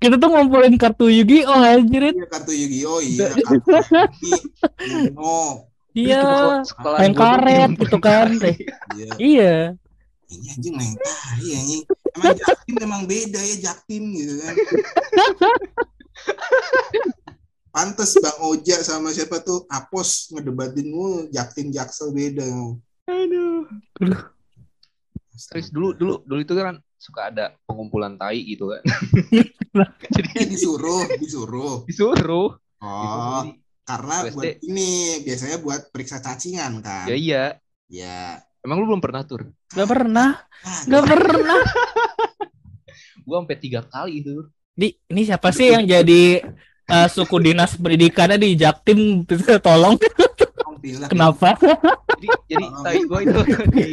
Kita tuh ngumpulin kartu Yu-Gi-Oh anjir. Iya kartu Yu-Gi-Oh iya kartu Yu-Gi, Uno. Iya. Sekolah main karet gitu kan. Iya. Iya. Ini anjing main tai anjing. Emang Jaktim emang beda ya Jaktim gitu kan. <laughs> Pantes Bang Oja sama siapa tuh Apos ngedebatin mulu Jaktim Jaksel beda. Aduh. Terus dulu dulu dulu itu kan suka ada pengumpulan tai gitu kan. <laughs> Jadi disuruh, disuruh. disuruh. Oh, Disuruh. karena SD. buat ini biasanya buat periksa cacingan kan. Ya iya. Ya. Emang lu belum pernah tur? Gak pernah. Ah, Gak pernah. <laughs> Gua sampai tiga kali itu. Di, ini siapa sih yang jadi eh, suku dinas pendidikannya di Jaktim? <laughs> Tolong. alhamdulillah. Kenapa? Jadi jadi Oh. tai gua itu di,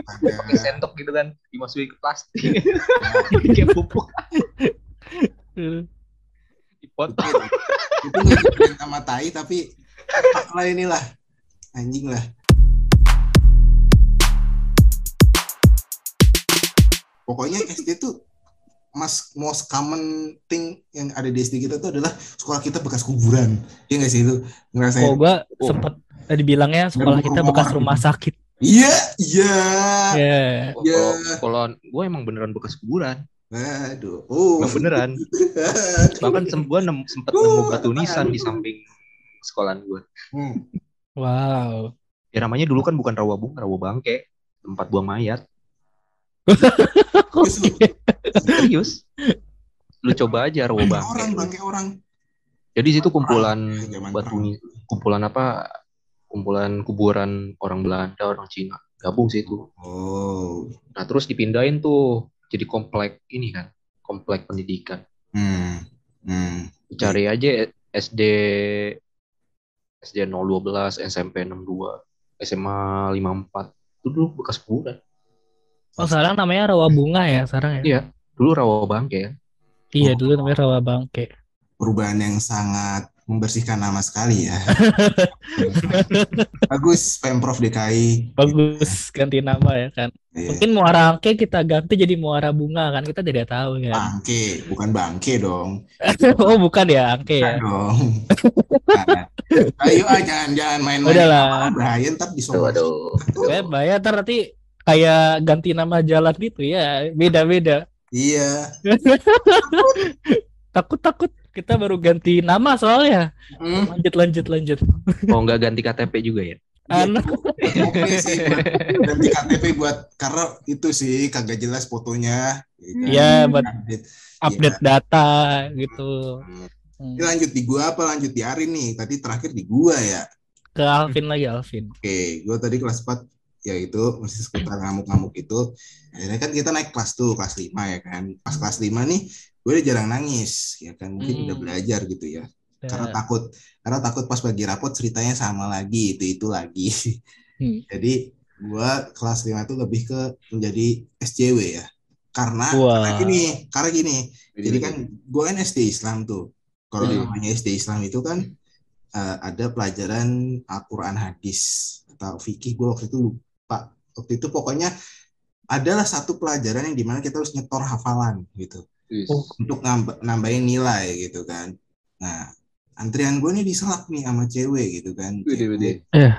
di sendok gitu kan, dimasukin ke plastik. <laughs> Kayak pupuk dipotong. itu ngikutin sama tai tapi lah inilah anjing lah pokoknya SD tuh mas most common thing yang ada di SD kita tuh adalah sekolah kita bekas kuburan ya nggak sih itu ngerasain Oh, gua Oh. sempet tadi bilangnya sekolah kita bekas rumah sakit. iya iya Ya. Ya. Kalau gua emang beneran bekas kuburan, aduh oh emang beneran. <laughs> Bahkan sem gua nem, sempet nemu batu nisan di samping sekolahan gua. Hmm. Wow. Ya namanya dulu kan bukan rawa bunga, rawa bangke, tempat buang mayat. Serius. Lu coba aja bangke orang bangke. orang Jadi situ kumpulan batu kumpulan apa? Kumpulan kuburan orang Belanda, orang Cina. Gabung sih itu. oh Nah, terus dipindahin tuh jadi komplek ini kan, komplek pendidikan. hmm. Hmm. Cari aja SD SD 012, SMP 62, SMA 54. Itu dulu bekas kuburan. Oh, sekarang namanya rawa bunga ya sekarang ya? Iya, dulu rawa bangke ya. Iya, dulu namanya rawa bangke. perubahan yang sangat membersihkan nama sekali ya. <laughs> Bagus Pemprov DKI. Bagus ganti nama ya kan. Iya. Mungkin Muara Angke kita ganti jadi Muara Bunga kan kita tidak tahu kan. Bangke, bukan bangke dong. <laughs> oh, bukan ya Angke ya. Dong. Nah, ayo ah, jangan jangan main-main. Udahlah. Bahaya ntar aduh. Eh, bayar ntar nanti kayak ganti nama jalan gitu ya. Beda-beda. Iya. <laughs> Takut-takut kita baru ganti nama soalnya. Hmm. Lanjut lanjut lanjut. Oh, nggak ganti KTP juga ya? Anu, Oke sih buat ganti KTP buat karena itu sih kagak jelas fotonya. Gitu. Iya, buat Update. update data gitu. Ini Hmm. lanjut di gua apa lanjut di Arin nih? Tadi terakhir di gua ya. Ke Alvin lagi Alvin. Oke, gue tadi kelas 4 ya itu masih seputar ngamuk-ngamuk itu. Akhirnya kan kita naik kelas tuh, kelas 5 ya kan. Pas kelas 5 nih, gue udah jarang nangis ya kan. Mungkin Hmm. udah belajar gitu ya. Ya. Karena takut karena takut pas bagi rapot ceritanya sama lagi, itu-itu lagi. Hmm. <laughs> Jadi gue kelas 5 tuh lebih ke menjadi SJW ya. Karena Wah. karena gini, karena gini. Jadi kan gue kan SD Islam tuh. Kalau Hmm. namanya SD Islam itu kan eh, ada pelajaran Al-Quran hadis atau fikih gue waktu itu lupa. Waktu itu pokoknya adalah satu pelajaran yang di mana kita harus nyetor hafalan gitu Oh. untuk nambah, nambahin nilai gitu kan. Nah antrian gue nih diselak nih sama cewek gitu kan. Cewek. Eh.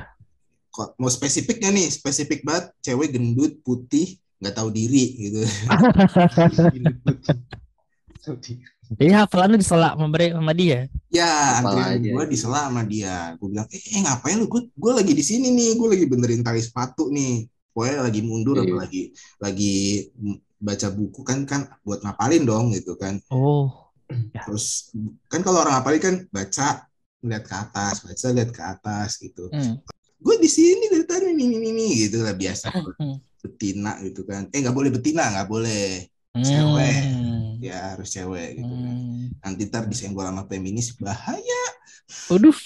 Kok mau spesifiknya nih, spesifik banget. Cewek gendut, putih, nggak tahu diri gitu. <laughs> Jadi hafalannya diselak memberi sama dia. Ya, antrian gue disela sama dia. Gue bilang, eh, eh, ngapain lu? Gue gue lagi di sini nih, gue lagi benerin tali sepatu nih. Pokoknya lagi mundur atau lagi lagi baca buku kan kan buat ngapalin dong gitu kan. Oh. <clears throat> Terus kan kalau orang ngapalin kan baca lihat ke atas, baca lihat ke atas gitu. Hmm. Gue di sini dari tadi nih nih nih gitu lah biasa Hmm. betina gitu kan. Eh nggak boleh betina, nggak boleh. Cewek. Hmm. Ya harus cewek gitu kan. Hmm. Nanti ntar disenggol sama feminis bahaya. Waduh.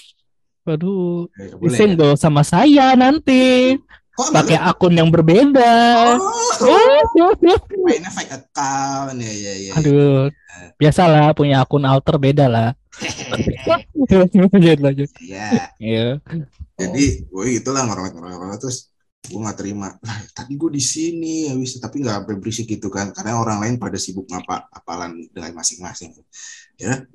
Waduh. Boleh. Disenggol sama saya nanti. Pakai akun yang berbeda. Oh, <laughs> mainnya fake account ya ya ya. Aduh, biasalah punya akun alter beda lah. <laughs> lanjut lanjut. Ya, Iya. jadi gue itulah ngorok-ngorok terus gue nggak terima. Lah, tadi gue di sini habis tapi nggak sampai berisik gitu kan, karena orang lain pada sibuk ngapa apalan dengan masing-masing. Ya,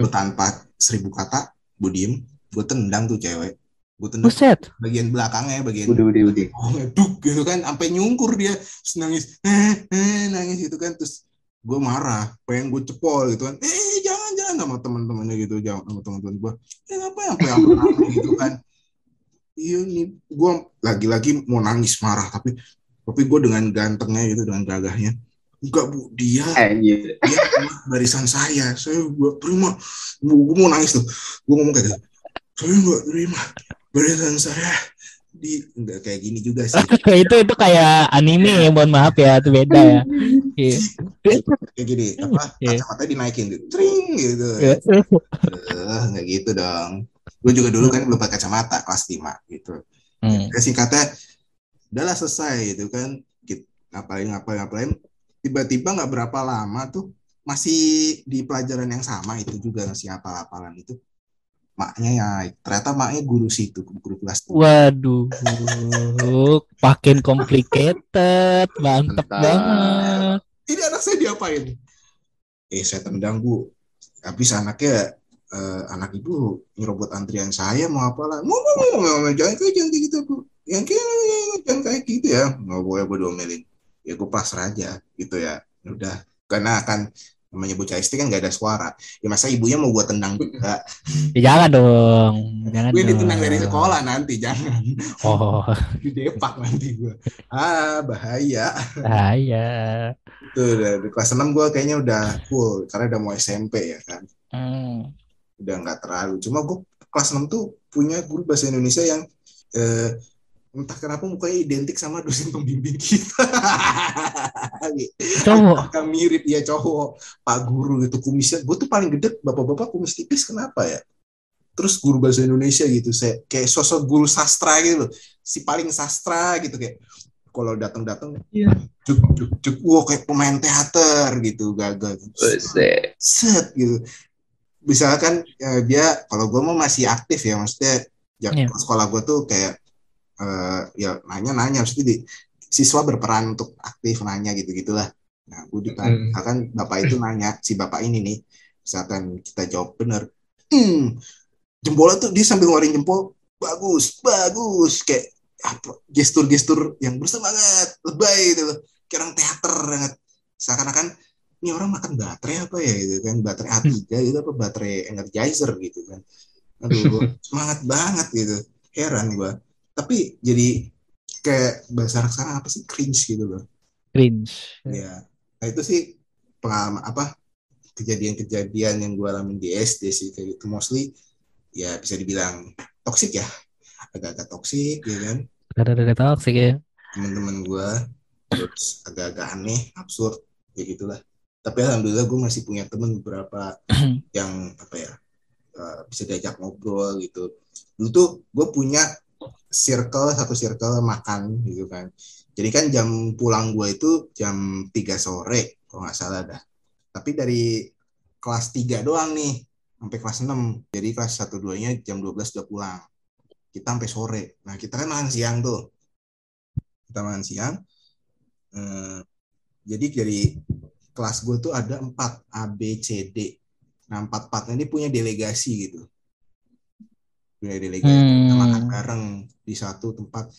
gue tanpa seribu kata, gue diem, gue tendang tuh cewek, gue tendang Buset. bagian belakangnya, bagian Udah, udah, udah. oh ngeduk gitu kan. Sampai nyungkur dia. Terus nangis. Eh, eh, nangis gitu kan. Terus gue marah. Pengen gue cepol gitu kan. Eh jangan jangan sama teman-temannya gitu. Jangan sama teman-teman gue eh apa yang rame gitu kan iya nih gue lagi-lagi mau nangis marah tapi tapi gue dengan gantengnya gitu dengan gagahnya enggak bu dia Anjir. dia barisan saya saya gue terima gue mau nangis tuh gue ngomong kayak gitu saya nggak terima barisan saya di enggak kayak gini juga sih <laughs> itu itu kayak anime, mohon maaf ya, itu beda ya. <laughs> Iya. kayak gini apa Iya. kacamata dinaikin gitu tring gitu Iya. Eh, nggak gitu dong gue juga dulu kan belum pakai kacamata kelas 5 gitu. Hmm. ya, singkatnya udahlah selesai gitu kan. Kita ngapain ngapain ngapain. Tiba-tiba nggak berapa lama tuh masih di pelajaran yang sama itu juga masih hafal-hafalan itu maknya ya ternyata maknya guru situ guru kelas tuh. Waduh, makin complicated, mantep Mantap. banget. ini anak saya diapain? Eh saya tendang bu. Habis anaknya eh, anak ibu nyerobot antrian saya mau apa lah mau mau mau, jangan kayak jangan kayak gitu bu. Yang kayak jangan kayak gitu ya. Nggak boleh gue domelin ya gue pasrah aja gitu ya. Udah. Karena kan namanya bocah SD kan gak ada suara. Ya masa ibunya mau gue tendang juga? Ya, jangan dong, jangan gue ditendang dari sekolah nanti jangan. Oh, di depak nanti gue ah bahaya. Bahaya. itu udah di kelas 6 gue kayaknya udah full karena udah mau SMP ya kan. Hmm. Udah nggak terlalu. Cuma gue kelas 6 tuh punya guru bahasa Indonesia yang eh, entah kenapa mukanya identik sama dosen pembimbing kita. Cowok. Agak mirip? Ya cowok. Pak guru gitu kumisnya. Gue tuh paling gede bapak-bapak kumis tipis kenapa ya? Terus guru bahasa Indonesia gitu saya kayak sosok guru sastra gitu loh. si paling sastra gitu kayak kalau datang-datang Iya. cuk cuk cuk. Wow kayak pemain teater gitu gagal. Buset. set gitu misalkan ya, dia kalau gue mau masih aktif ya maksudnya ya, Iya. sekolah gue tuh kayak eh, ya nanya nanya maksudnya di, siswa berperan untuk aktif nanya gitu gitulah nah gue ditanya Hmm. misalkan bapak itu nanya si bapak ini nih misalkan kita jawab bener hmm, jempolnya tuh dia sambil ngeluarin jempol bagus bagus kayak apa gestur-gestur yang bersemangat lebay gitu loh kayak orang teater banget seakan-akan ini orang makan baterai apa ya? Gitu kan baterai A3 gitu apa baterai energizer gitu kan. Aduh <laughs> semangat banget gitu. Heran gua. Tapi jadi kayak bahasa sekarang apa sih? Cringe gitu loh. Cringe. ya nah itu sih pengalaman apa kejadian-kejadian yang gua alamin di SD sih kayak gitu. Mostly ya bisa dibilang toksik ya. Agak-agak toksik ya kan. Ada-ada toxic ya. teman-teman gue terus agak-agak aneh absurd ya gitulah tapi alhamdulillah gue masih punya temen beberapa <clears throat> yang apa ya eh, bisa diajak ngobrol gitu. Dulu tuh gue punya circle satu circle makan gitu kan. Jadi kan jam pulang gue itu jam 3 sore kalau nggak salah dah. Tapi dari kelas 3 doang nih sampai kelas 6 jadi kelas 1 2 nya jam 12 udah pulang. Kita sampai sore. Nah kita kan makan siang tuh. Kita makan siang Eh, jadi dari kelas gue tuh ada 4 A B C D. Nah empat empatnya ini punya delegasi gitu. Punya delegasi kita Hmm. makan bareng di satu tempat.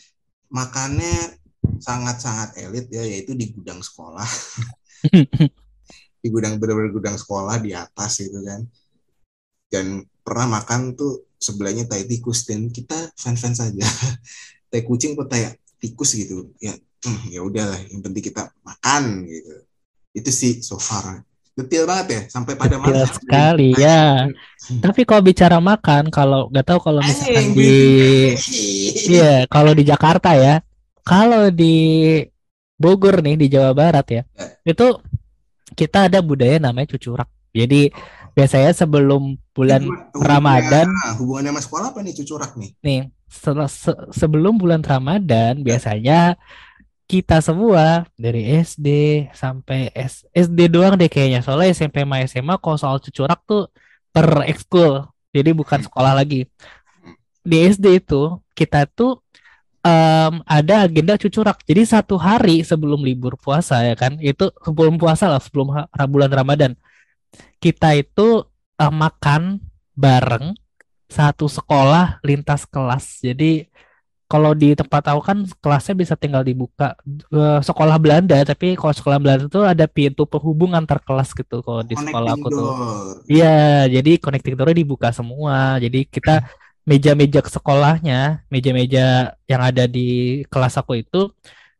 Makannya sangat-sangat elit ya yaitu di gudang sekolah. <laughs> Di gudang bener-bener gudang sekolah di atas gitu kan. Dan pernah makan tuh sebelahnya tai tikus dan kita fans-fans saja <laughs> tai kucing atau tai tikus gitu. Ya hmm, ya udahlah yang penting kita makan gitu itu sih so far detail banget ya sampai pada Detail makan sekali, ya. Tapi kalau bicara makan, kalau nggak tahu kalau misalkan Anjing, di Iya. Kalau di Jakarta ya. Kalau di Bogor nih di Jawa Barat ya. Itu kita ada budaya namanya cucurak. Jadi biasanya sebelum bulan Hubungan- Ramadan Nah, hubungannya sama sekolah apa nih cucurak nih? nih setelah se- sebelum bulan Ramadan biasanya kita semua dari SD sampai S- SD doang deh kayaknya. Soalnya SMP sama SMA kalau soal cucurak tuh per ekskul jadi bukan sekolah lagi. Di SD itu kita tuh em, ada agenda cucurak. Jadi satu hari sebelum libur puasa ya kan? Itu sebelum puasa lah sebelum bulan Ramadan. Kita itu eh, makan bareng satu sekolah lintas kelas. Jadi kalau di tempat aku kan kelasnya bisa tinggal dibuka Eh, sekolah Belanda, tapi kalau sekolah Belanda itu ada pintu penghubung antar kelas gitu kalau di sekolah aku tuh. Iya, jadi connecting door dibuka semua. Jadi kita meja-meja ke sekolahnya, meja-meja yang ada di kelas aku itu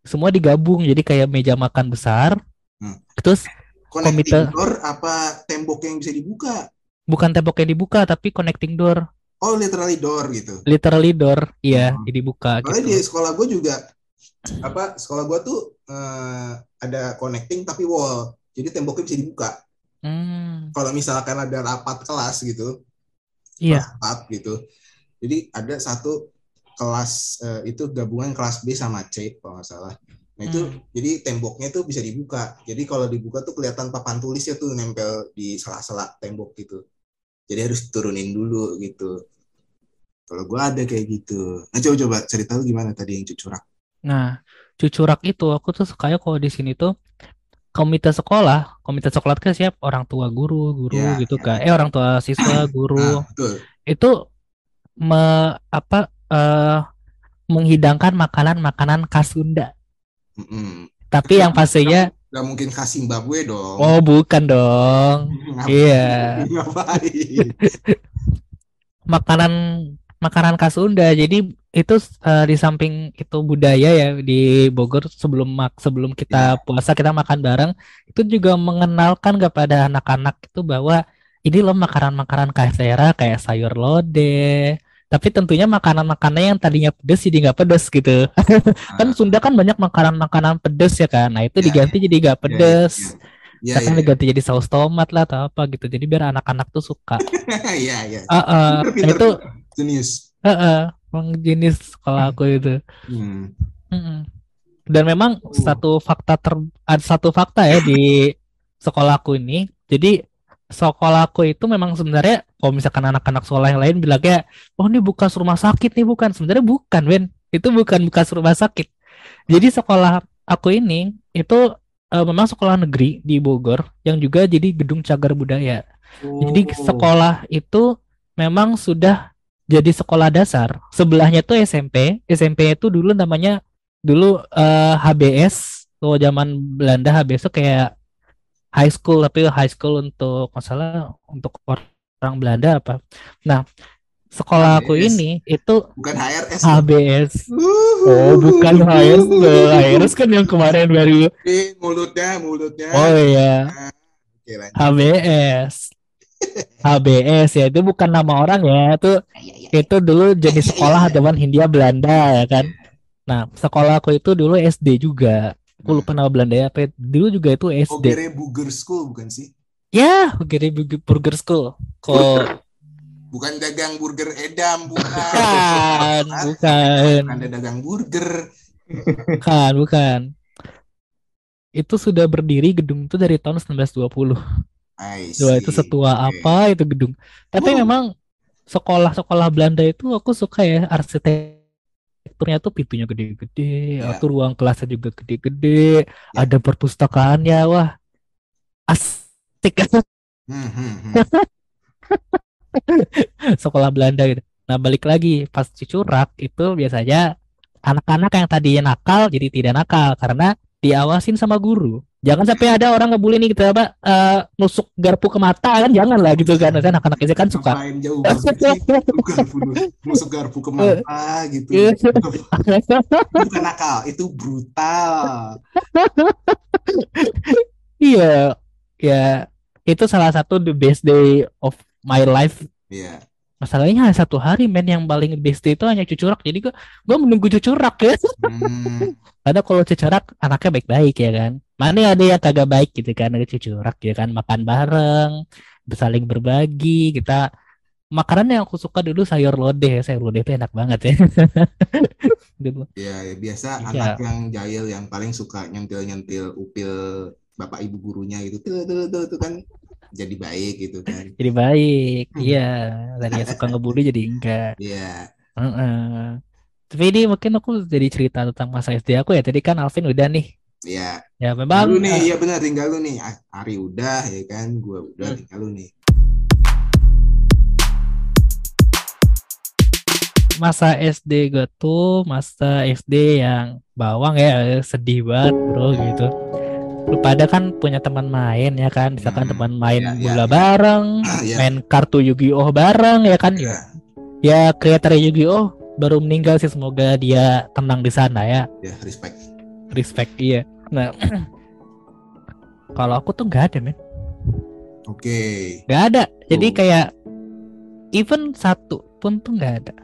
semua digabung. Jadi kayak meja makan besar. Hmm. Terus Connecting Komite- door apa tembok yang bisa dibuka? bukan tembok yang dibuka, tapi connecting door, Oh, literally door gitu. literally door, iya, Hmm. dibuka Soalnya gitu. di sekolah gue juga apa sekolah gue tuh eh, ada connecting tapi wall. Jadi temboknya bisa dibuka. Hmm, Kalau misalkan ada rapat kelas gitu, iya. rapat gitu. Jadi ada satu kelas eh, itu gabungan kelas B sama C kalau nggak salah. Nah itu Hmm. jadi temboknya tuh bisa dibuka. Jadi kalau dibuka tuh kelihatan papan tulisnya tuh nempel di sela-sela tembok gitu. Jadi harus turunin dulu gitu. Kalau gua ada kayak gitu. Nah coba coba cerita lu gimana tadi yang cucurak. Nah, cucurak itu aku tuh sukanya kalau di sini tuh komite sekolah, komite sekolah kan siap orang tua guru, guru Ya, gitu ya. kan. Eh orang tua siswa, <clears throat> guru. Nah, betul. Itu me, apa eh menghidangkan makanan-makanan khas Sunda. Mm-mm. Tapi yang pastinya Gak mungkin khas Zimbabwe dong. oh bukan dong. Ngapain? Iya. <laughs> Ngapain? <laughs> Makanan makanan khas Sunda. Jadi itu eh, di samping itu budaya ya di Bogor sebelum mak sebelum kita puasa kita makan bareng itu juga mengenalkan kepada anak-anak itu bahwa ini loh makanan-makanan khas daerah kayak sayur lodeh. Tapi tentunya makanan-makanan yang tadinya pedes jadi nggak pedes gitu. <laughs> kan Sunda kan banyak makanan-makanan pedes ya kan. Nah itu Ya, diganti jadi nggak pedes. Iya, Misalkan iya. diganti jadi saus tomat lah atau apa gitu. Jadi biar anak-anak tuh suka. Iya, iya. Ah, ah. Pinter, pinter, itu pinter. Jenius. Heeh, emang jenis sekolah aku itu. Hmm. Mm-mm. Dan memang Oh. satu fakta ter ada satu fakta ya di <laughs> sekolahku ini. Jadi sekolahku itu memang sebenarnya kalau misalkan anak-anak sekolah yang lain bilangnya, oh ini bekas rumah sakit nih bukan. Sebenarnya bukan, Ben. Itu bukan bekas rumah sakit. Jadi sekolah aku ini itu eh, memang sekolah negeri di Bogor yang juga jadi gedung cagar budaya. Jadi Oh. sekolah itu memang sudah jadi sekolah dasar. Sebelahnya tuh SMP. SMP itu dulu namanya dulu eh, HBS. Kalau zaman Belanda HBS itu kayak high school tapi high school untuk masalah untuk orang Belanda apa. Nah, sekolah aku HBS. ini itu bukan HRS. HBS. Uhuh. Oh, bukan HRS. loh. HRS kan yang kemarin baru. Mulutnya, mulutnya. Oh iya. Lanjut. HBS. <laughs> HBS ya itu bukan nama orang ya itu itu dulu <laughs> jenis sekolah zaman Hindia Belanda ya kan. Nah sekolah aku itu dulu SD juga. Aku lupa nama Belanda ya apa dulu juga itu SD. Ogere Burger School bukan sih? Ya Ogere Burger Burger School. Kok Bukan dagang burger edam, bukan. bukan bukan Ada dagang burger. bukan bukan. Itu sudah berdiri gedung itu dari tahun 1920. I Wah, itu setua Oke. apa itu gedung. Tapi Wow. memang sekolah-sekolah Belanda itu aku suka ya arsitekturnya tuh pintunya gede-gede, Ya. atau ruang kelasnya juga gede-gede, Ya. ada perpustakaannya, wah asik Hmm, hmm, hmm. <laughs> sekolah Belanda gitu. Nah balik lagi pas cucurak itu biasanya anak-anak yang tadinya nakal jadi tidak nakal karena diawasin sama guru. Jangan sampai ada orang ngebully nih gitu apa eh, nusuk garpu ke mata kan jangan lah gitu kan kan anak-anak itu kan suka Ngapain jauh bunuh, masuk garpu ke mata gitu. Bukan nakal, itu brutal. Iya, ya itu salah satu the best day of my life. Iya. Masalahnya hanya satu hari men yang paling best itu hanya cucurak. Jadi gua gua menunggu cucurak ya. Hmm. <laughs> Karena kalau cucurak anaknya baik-baik ya kan. Mana ada yang kagak baik gitu kan ada cucurak ya kan makan bareng, saling berbagi, kita makanan yang aku suka dulu sayur lodeh sayur lodeh itu enak banget ya dulu <laughs> Ya, ya, biasa Iya. anak yang jahil yang paling suka nyentil-nyentil upil bapak ibu gurunya gitu. Tuh, tuh, tuh, tuh kan jadi baik gitu kan. jadi baik Hmm. iya tadinya suka ngebully jadi enggak <laughs> Iya. Heeh. tapi ini mungkin aku jadi cerita tentang masa SD aku ya tadi kan Alvin udah nih Iya. ya memang Lu nih, eh, iya benar tinggal lu nih. A- Ari udah ya kan, gua udah Hmm. tinggal lu nih. masa SD gue tuh masa SD yang bawang ya sedih banget bro gitu lu pada kan punya teman main ya kan misalkan Hmm, teman main ya, ya, bola ya. bareng Iya. main kartu Yu-Gi-Oh bareng ya kan Iya. ya kreator Yu-Gi-Oh baru meninggal sih semoga dia tenang di sana ya Ya, respect. respect iya nah <clears throat> kalau aku tuh nggak ada men Oke. nggak ada jadi Tuh. kayak even satu pun tuh nggak ada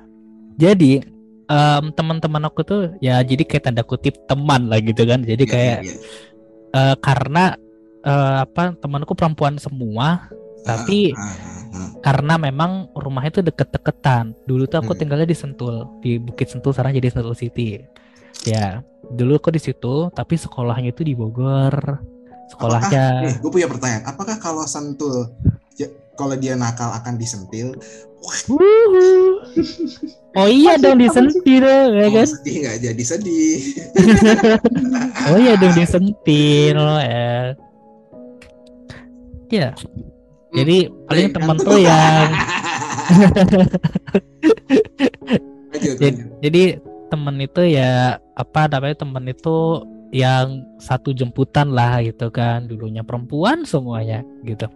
jadi em, teman-teman aku tuh ya jadi kayak tanda kutip teman lah gitu kan jadi Iya, kayak iya, iya. Eh, karena eh, apa temanku perempuan semua tapi Ah, ah, ah. karena memang rumahnya tuh deket-deketan dulu tuh aku Hmm. tinggalnya di Sentul di Bukit Sentul sekarang jadi Sentul City ya dulu aku di situ tapi sekolahnya itu di Bogor sekolahnya Nih, gue punya pertanyaan. Apakah kalau sentul, ya, kalau dia nakal akan disentil? Wuhu. <laughs> oh iya dong disentil ya Oh, kan sedih nggak jadi sedih. oh iya dong disentil ya ya jadi paling Baik, temen kan? tuh yang <laughs> Lanjut, jadi, lanjut. jadi temen itu ya apa namanya temen itu yang satu jemputan lah gitu kan dulunya perempuan semuanya gitu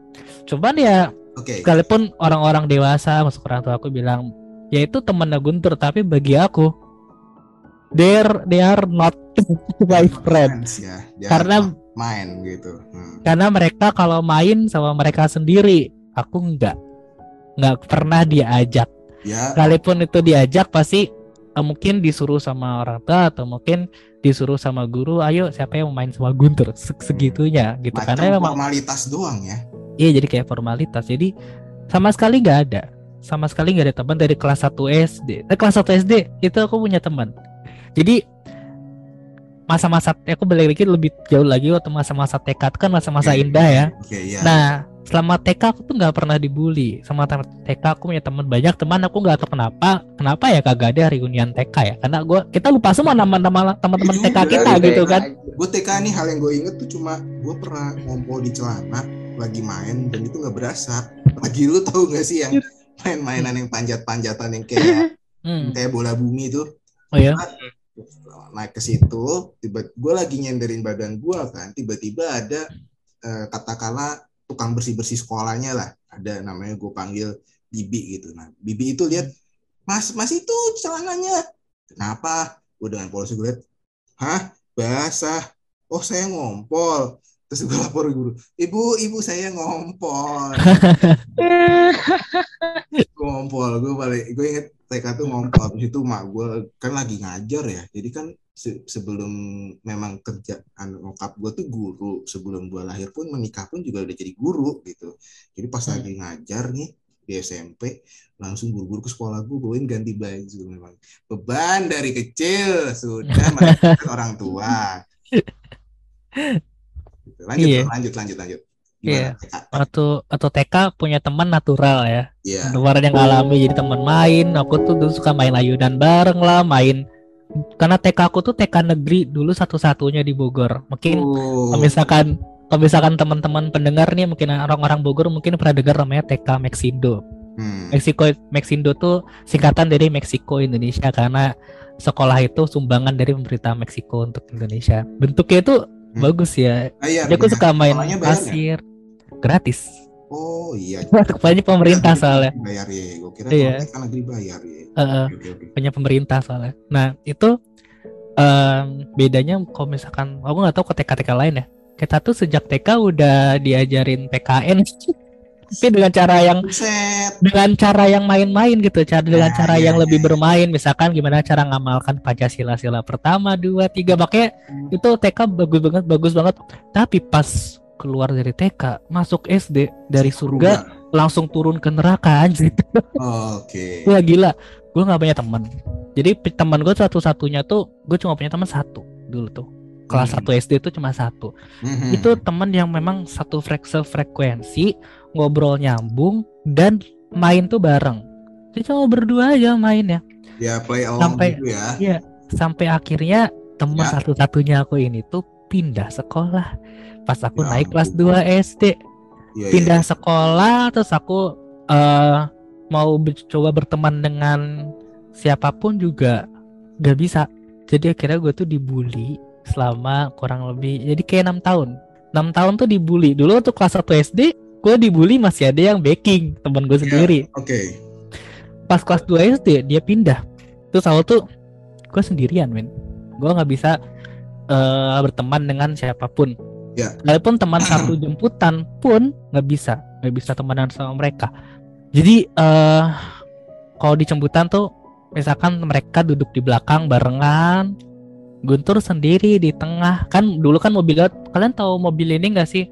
cuman ya Oke. sekalipun orang-orang dewasa masuk orang tua aku bilang ya itu temennya Guntur tapi bagi aku they are, they are not <laughs> my friend Friends, ya. Dia Karena- main gitu. Hmm. karena mereka kalau main sama mereka sendiri aku enggak nggak pernah diajak Ya, sekalipun itu diajak pasti eh, mungkin disuruh sama orang tua atau mungkin disuruh sama guru ayo siapa yang mau main sama Guntur Se- segitunya gitu macam karena memang formalitas doang ya. Iya jadi kayak formalitas. Jadi sama sekali nggak ada. Sama sekali nggak ada teman dari kelas 1 SD eh, kelas 1 SD itu aku punya teman. Jadi masa-masa aku balik lagi lebih jauh lagi waktu masa-masa itu kan masa-masa Oke, indah ya. Oke, ya. Nah, selama TK aku tuh nggak pernah dibully. Sama TK aku punya teman banyak teman aku nggak tahu kenapa. Kenapa ya kagak ada reunian TK ya? Karena gua kita lupa semua nama-nama teman-teman Iya TK kita iya. gitu kan. gue TK nih hal yang gue inget tuh cuma gue pernah ngompol di celana lagi main dan itu nggak berasa. Lagi lu tahu gak sih yang main-mainan yang panjat-panjatan yang kayak <laughs> Hmm. kayak bola bumi itu Oh ya. naik ke situ tiba gue lagi nyenderin badan gue kan tiba-tiba ada eh, katakanlah tukang bersih-bersih sekolahnya lah. Ada namanya gue panggil bibi gitu. Nah bibi itu lihat mas mas itu celananya. Kenapa? Gue dengan polos gue lihat hah? Basah. Oh saya ngompol. Terus gue lapor guru ibu ibu saya ngompol. <laughs> Ngompol gue balik gue inget TK tuh ngompol habis itu mak gue kan lagi ngajar ya jadi kan se- sebelum memang kerjaan nyokap gue tuh guru sebelum gue lahir pun menikah pun juga udah jadi guru gitu jadi pas Hmm. lagi ngajar nih di SMP langsung buru-buru ke sekolah gue bawain ganti baju memang beban dari kecil sudah merepotkan orang tua <laughs> Gitu. lanjut Iya. lanjut lanjut lanjut Iya. TK? Atau atau TK punya teman natural ya. Iya. Luar yang alami jadi teman main. Aku tuh dulu suka main ayunan bareng lah, main karena TK aku tuh TK negeri dulu satu-satunya di Bogor. Mungkin Oh. misalkan kalau misalkan teman-teman pendengar nih mungkin orang-orang Bogor mungkin pernah dengar namanya TK Meksindo. Hmm. Meksiko Meksindo tuh singkatan dari Meksiko Indonesia karena sekolah itu sumbangan dari pemerintah Meksiko untuk Indonesia. Bentuknya itu Hmm. bagus ya. Bayar, Jadi aku ya. suka main nggak? pasir gratis. Oh iya. <laughs> Punya pemerintah soalnya. Bayar ya. Gue kira Iya. kalau negeri bayar ya. Heeh, Oke oke. punya pemerintah soalnya. Nah itu em, bedanya kalau misalkan aku nggak tahu ke TK-TK lain ya. Kita tuh sejak TK udah diajarin PKN, <laughs> tapi dengan cara yang Buset. dengan cara yang main-main gitu, cara dengan Ah, cara iya, yang iya, lebih iya. bermain, misalkan gimana cara ngamalkan Pancasila sila pertama, dua, tiga, makanya itu TK bagus banget, bagus banget. Tapi pas keluar dari TK, masuk SD dari surga, langsung turun ke neraka anjir. Oke. <laughs> Wah gila, gue nggak punya teman. Jadi teman gue satu-satunya tuh gue cuma punya teman satu dulu tuh. Kelas Hmm. 1 SD itu cuma satu. Mhm. Itu teman yang memang satu frek frekuensi, ngobrol nyambung dan main tuh bareng. Jadi cuma berdua aja main ya. ya play along sampai- gitu ya. Sampai akhirnya teman Ya. satu-satunya aku ini tuh pindah sekolah. Pas aku Ya naik kelas ampun. 2 SD, Iya, pindah iya. sekolah terus aku eh mau coba berteman dengan siapa pun juga gak bisa jadi akhirnya gue tuh dibully selama kurang lebih jadi kayak enam tahun enam tahun tuh dibully dulu untuk kelas 1 SD gue dibully masih ada yang backing teman gue Iya. sendiri Oke. pas kelas 2 SD dia pindah terus awal tuh gue sendirian men gue nggak bisa eh, berteman dengan siapa pun Ya. walaupun teman <clears throat> satu jemputan pun nggak bisa nggak bisa temenan sama mereka jadi eh kalau di jemputan tuh misalkan mereka duduk di belakang barengan Guntur sendiri di tengah kan dulu kan mobilnya kalian tahu mobil ini nggak sih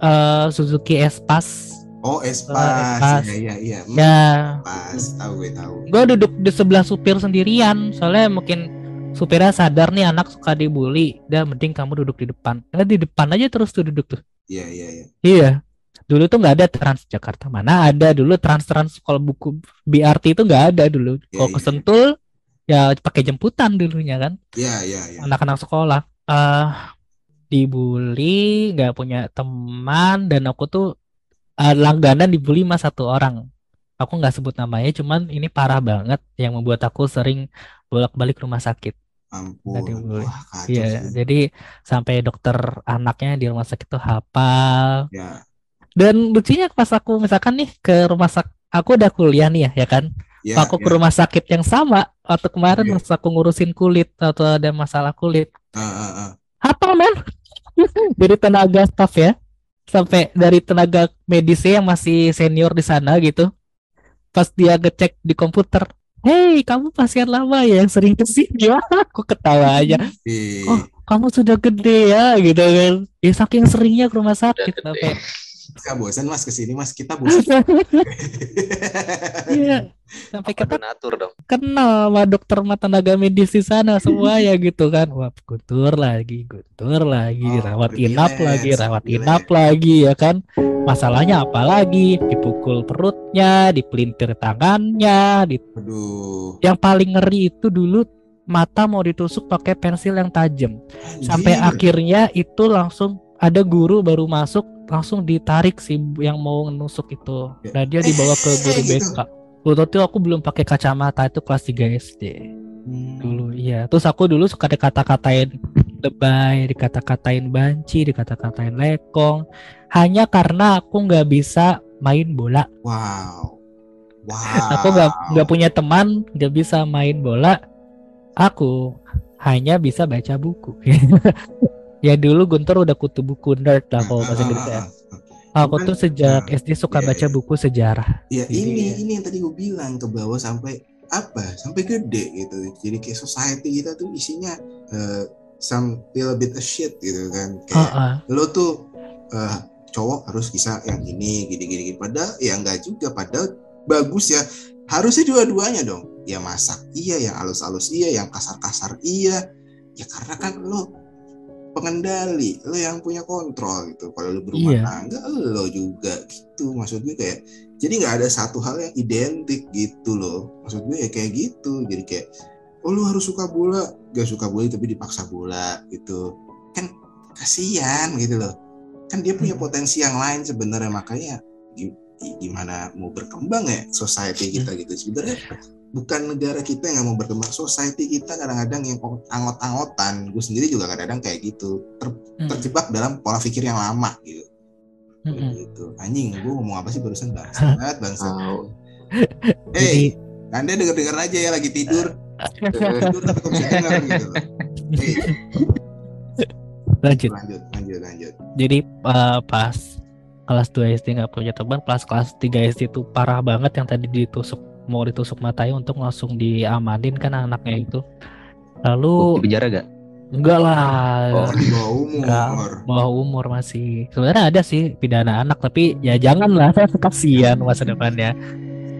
Eh Suzuki S-Pass Oh, espas. Espas. Iya, iya, iya. Hmm, ya Pas, tahu gue tahu. gue duduk di sebelah supir sendirian soalnya mungkin supirnya sadar nih anak suka dibully dan mending kamu duduk di depan. Karena di depan aja terus tuh duduk tuh. Iya, iya, iya. iya. Dulu tuh nggak ada Transjakarta. Mana ada dulu trans trans kalau buku BRT itu nggak ada dulu. Iya, kalau iya. ke Sentul ya pakai jemputan dulunya kan. Iya, iya, iya. anak-anak sekolah. Eh dibully nggak punya teman dan aku tuh eh, langganan dibully mas satu orang. Aku nggak sebut namanya cuman ini parah banget yang membuat aku sering bolak-balik rumah sakit Ampun. Tadi. Wah, kacau Iya, sih. jadi sampai dokter anaknya di rumah sakit tuh hafal. Ya, Dan lucunya pas aku misalkan nih ke rumah sakit, aku udah kuliah nih ya, ya kan? ya, aku ke ya. rumah sakit yang sama waktu kemarin pas aku ngurusin kulit atau ada masalah kulit. Ah, ah, ah. Hafal men? <laughs> Dari tenaga staff ya, sampai dari tenaga medisnya yang masih senior di sana gitu. Pas dia ngecek di komputer, Hei, kamu pasien lama ya yang sering ke sini ya? Aku ketawa aja. Ih, Oh, kamu sudah gede ya gitu kan ya saking seringnya ke rumah sakit gede. Nggak bosan mas ke sini mas. Kita bosan. <laughs> iya. Sampai kita donatur dong. kenal sama dokter mata tenaga medis di sana semua ya gitu kan. Wah guntur lagi guntur lagi. Oh, rawat inap lagi rawat inap lagi ya kan. Masalahnya apa lagi? Dipukul perutnya dipelintir tangannya di Aduh. yang paling ngeri itu dulu mata mau ditusuk pakai pensil yang tajam. Sampai akhirnya itu langsung ada guru baru masuk langsung ditarik si yang mau nusuk itu nah dia dibawa ke guru. <laughs> BK waktu itu aku belum pakai kacamata itu kelas 3 SD Hmm. dulu iya terus aku dulu suka dikata-katain lebay dikata-katain banci dikata-katain lekong hanya karena aku nggak bisa main bola Wow. Wow. <laughs> aku nggak nggak punya teman nggak bisa main bola aku hanya bisa baca buku <laughs> ya dulu Guntur udah kutu buku nerd lah kalau bahasa Inggris ya. aku Cuman, tuh sejak nah, SD suka iya, baca iya. buku sejarah. Ya Jadi- ini ini yang tadi gue bilang ke bawah sampai apa sampai gede gitu. Jadi kayak society kita tuh isinya eh, some little bit of shit gitu kan. Ah, kayak ah. lo tuh eh, cowok harus bisa yang ini gini gini, gini. padahal ya enggak juga. Padahal bagus ya. Harusnya dua-duanya dong. Ya masak iya yang halus-halus iya yang kasar-kasar iya. Ya karena kan lo pengendali lo yang punya kontrol gitu. Kalau lo berumah Iya. tangga lo juga gitu. Maksud gue kayak jadi nggak ada satu hal yang identik gitu loh. Maksud gue ya kayak gitu. Jadi kayak oh lo harus suka bola. Gak suka bola tapi dipaksa bola gitu. Kan kasihan gitu loh. Kan dia punya Hmm. potensi yang lain sebenarnya. Makanya gi- gi- gimana mau berkembang ya society kita gitu. Sebenarnya bukan negara kita yang nggak mau berkembang. Society kita kadang-kadang yang angot-angotan. Gue sendiri juga kadang-kadang kayak gitu. Ter- Hmm. terjebak dalam pola pikir yang lama gitu. Mm-mm. gitu. Anjing gue ngomong apa sih barusan? Bangsat bangsat. Tahu. hey anda denger-denger aja ya lagi tidur. Tidur tapi kok bisa denger gitu. Hey, lanjut. Lanjut lanjut lanjut. Jadi eh, pas kelas 2 SD nggak punya teman pas kelas 3 SD itu parah banget yang tadi ditusuk mau ditusuk matanya untuk langsung diamanin kan anaknya itu lalu di penjara gak? Enggak lah. Oh. Di bawah Enggak. umur. bawah umur masih sebenarnya ada sih pidana anak tapi ya janganlah <laughs> kasihan masa depannya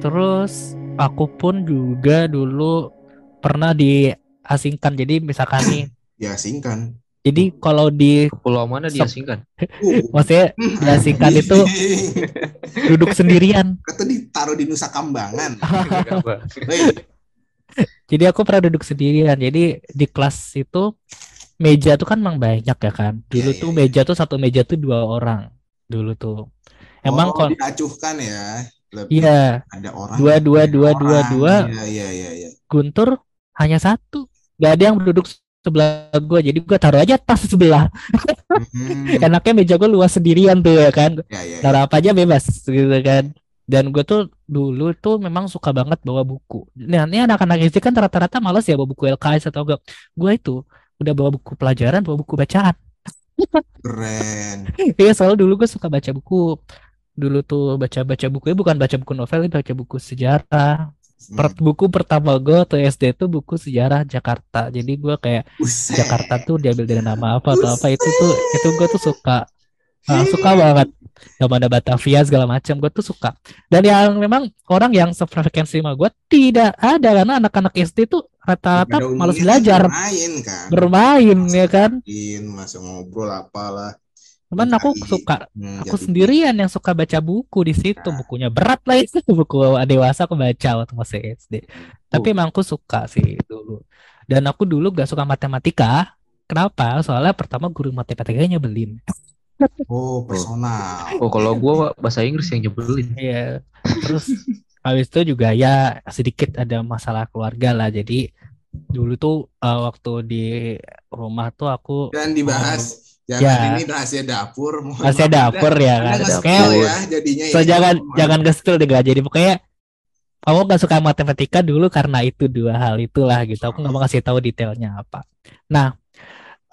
terus aku pun juga dulu pernah diasingkan jadi misalkan nih Diasingkan. Jadi kalau di pulau mana diasingkan? Uh, <laughs> maksudnya diasingkan itu <laughs> duduk sendirian Kata ditaruh di Nusa Kambangan. <laughs> Jadi aku pernah duduk sendirian jadi di kelas itu meja tuh kan emang banyak ya kan dulu Iya, tuh iya, meja tuh satu meja tuh dua orang dulu tuh emang oh, kalau diacuhkan ya. Iya ada orang. dua dua dua dua dua Iya, iya, iya, iya. Guntur hanya satu gak ada yang duduk sebelah gue jadi gue taruh aja tas sebelah. Hmm, <laughs> enaknya meja gue luas sendirian tuh ya kan? Ya, ya, ya. taruh apa aja bebas gitu kan? Dan gue tuh dulu tuh memang suka banget bawa buku. Nah ini anak-anak SD kan rata-rata males ya bawa buku LKS atau enggak. Gue itu udah bawa buku pelajaran bawa buku bacaan. Keren. <laughs> Iya soalnya dulu gue suka baca buku. Dulu tuh baca-baca bukunya bukan baca buku novel baca buku sejarah. Per- buku pertama gue tuh SD tuh buku sejarah Jakarta. Jadi gue kayak Buset. Jakarta tuh diambil dari nama apa atau apa itu tuh itu gue tuh suka Ah, suka banget. Gak ada Batavia segala macam gue tuh suka. Dan yang memang orang yang sefrekuensi sama gue tidak ada karena anak-anak SD tuh rata-rata malas belajar, Bermain kan. bermain ya kan. Masih ngobrol apalah. Cuman aku Mencari, suka hmm, aku jati sendirian yang suka baca buku di situ. Nah. bukunya berat lah itu <laughs> buku dewasa aku baca waktu masih SD tapi emang aku suka sih dulu. Dan aku dulu gak suka matematika. Kenapa? Soalnya pertama guru matematikanya nyebelin. Oh, personal. Oh kalau gua bahasa Inggris yang nyebelin. Iya. Terus habis itu juga ya sedikit ada masalah keluarga lah. Jadi dulu tuh eh, waktu di rumah tuh aku Dan dibahas. Jangan Ya. ini rahasia dapur. Maaf, dapur ya kan kayak ya jadinya So ini. jangan Mohon jangan gestul deh gak jadi pokoknya kamu gak suka matematika dulu karena itu dua hal itulah gitu. Aku nggak mau kasih tahu detailnya apa. Nah,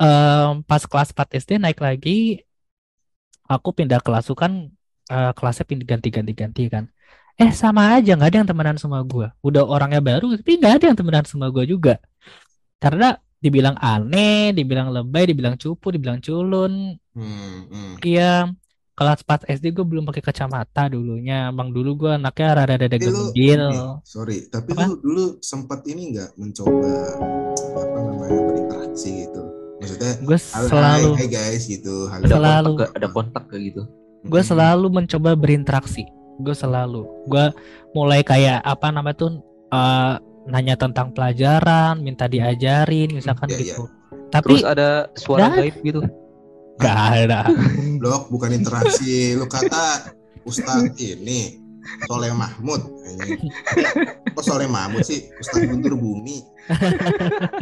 em, pas kelas 4 SD naik lagi, aku pindah kelas kan eh, kelasnya pindah ganti-ganti-ganti kan. Eh sama aja nggak ada yang temenan sama gua. Udah orangnya baru tapi nggak ada yang temenan sama gua juga. Karena dibilang aneh, dibilang lebay, dibilang cupu, dibilang culun, Hmm, hmm. Iya, kelas 4 SD gue belum pakai kacamata dulunya. Emang dulu gue anaknya rada-rada gembil. sorry, tapi Apa? lu dulu sempat ini nggak mencoba apa namanya berinteraksi gitu. Maksudnya Gue selalu, hai, hai guys gitu. Halo. Ada Selalu. kontak? Ada kontak gak gitu? gue Hmm. selalu mencoba berinteraksi. Gue selalu, gue mulai kayak apa namanya tuh eh, nanya tentang pelajaran, minta diajarin, misalkan Iya, iya. gitu. Tapi Terus ada suara gaib gitu. gak ada. <laughs> Blok bukan interaksi. Lu kata Ustadz ini Soleh Mahmud. Kok Soleh Mahmud sih? Ustadz Guntur Bumi. <laughs>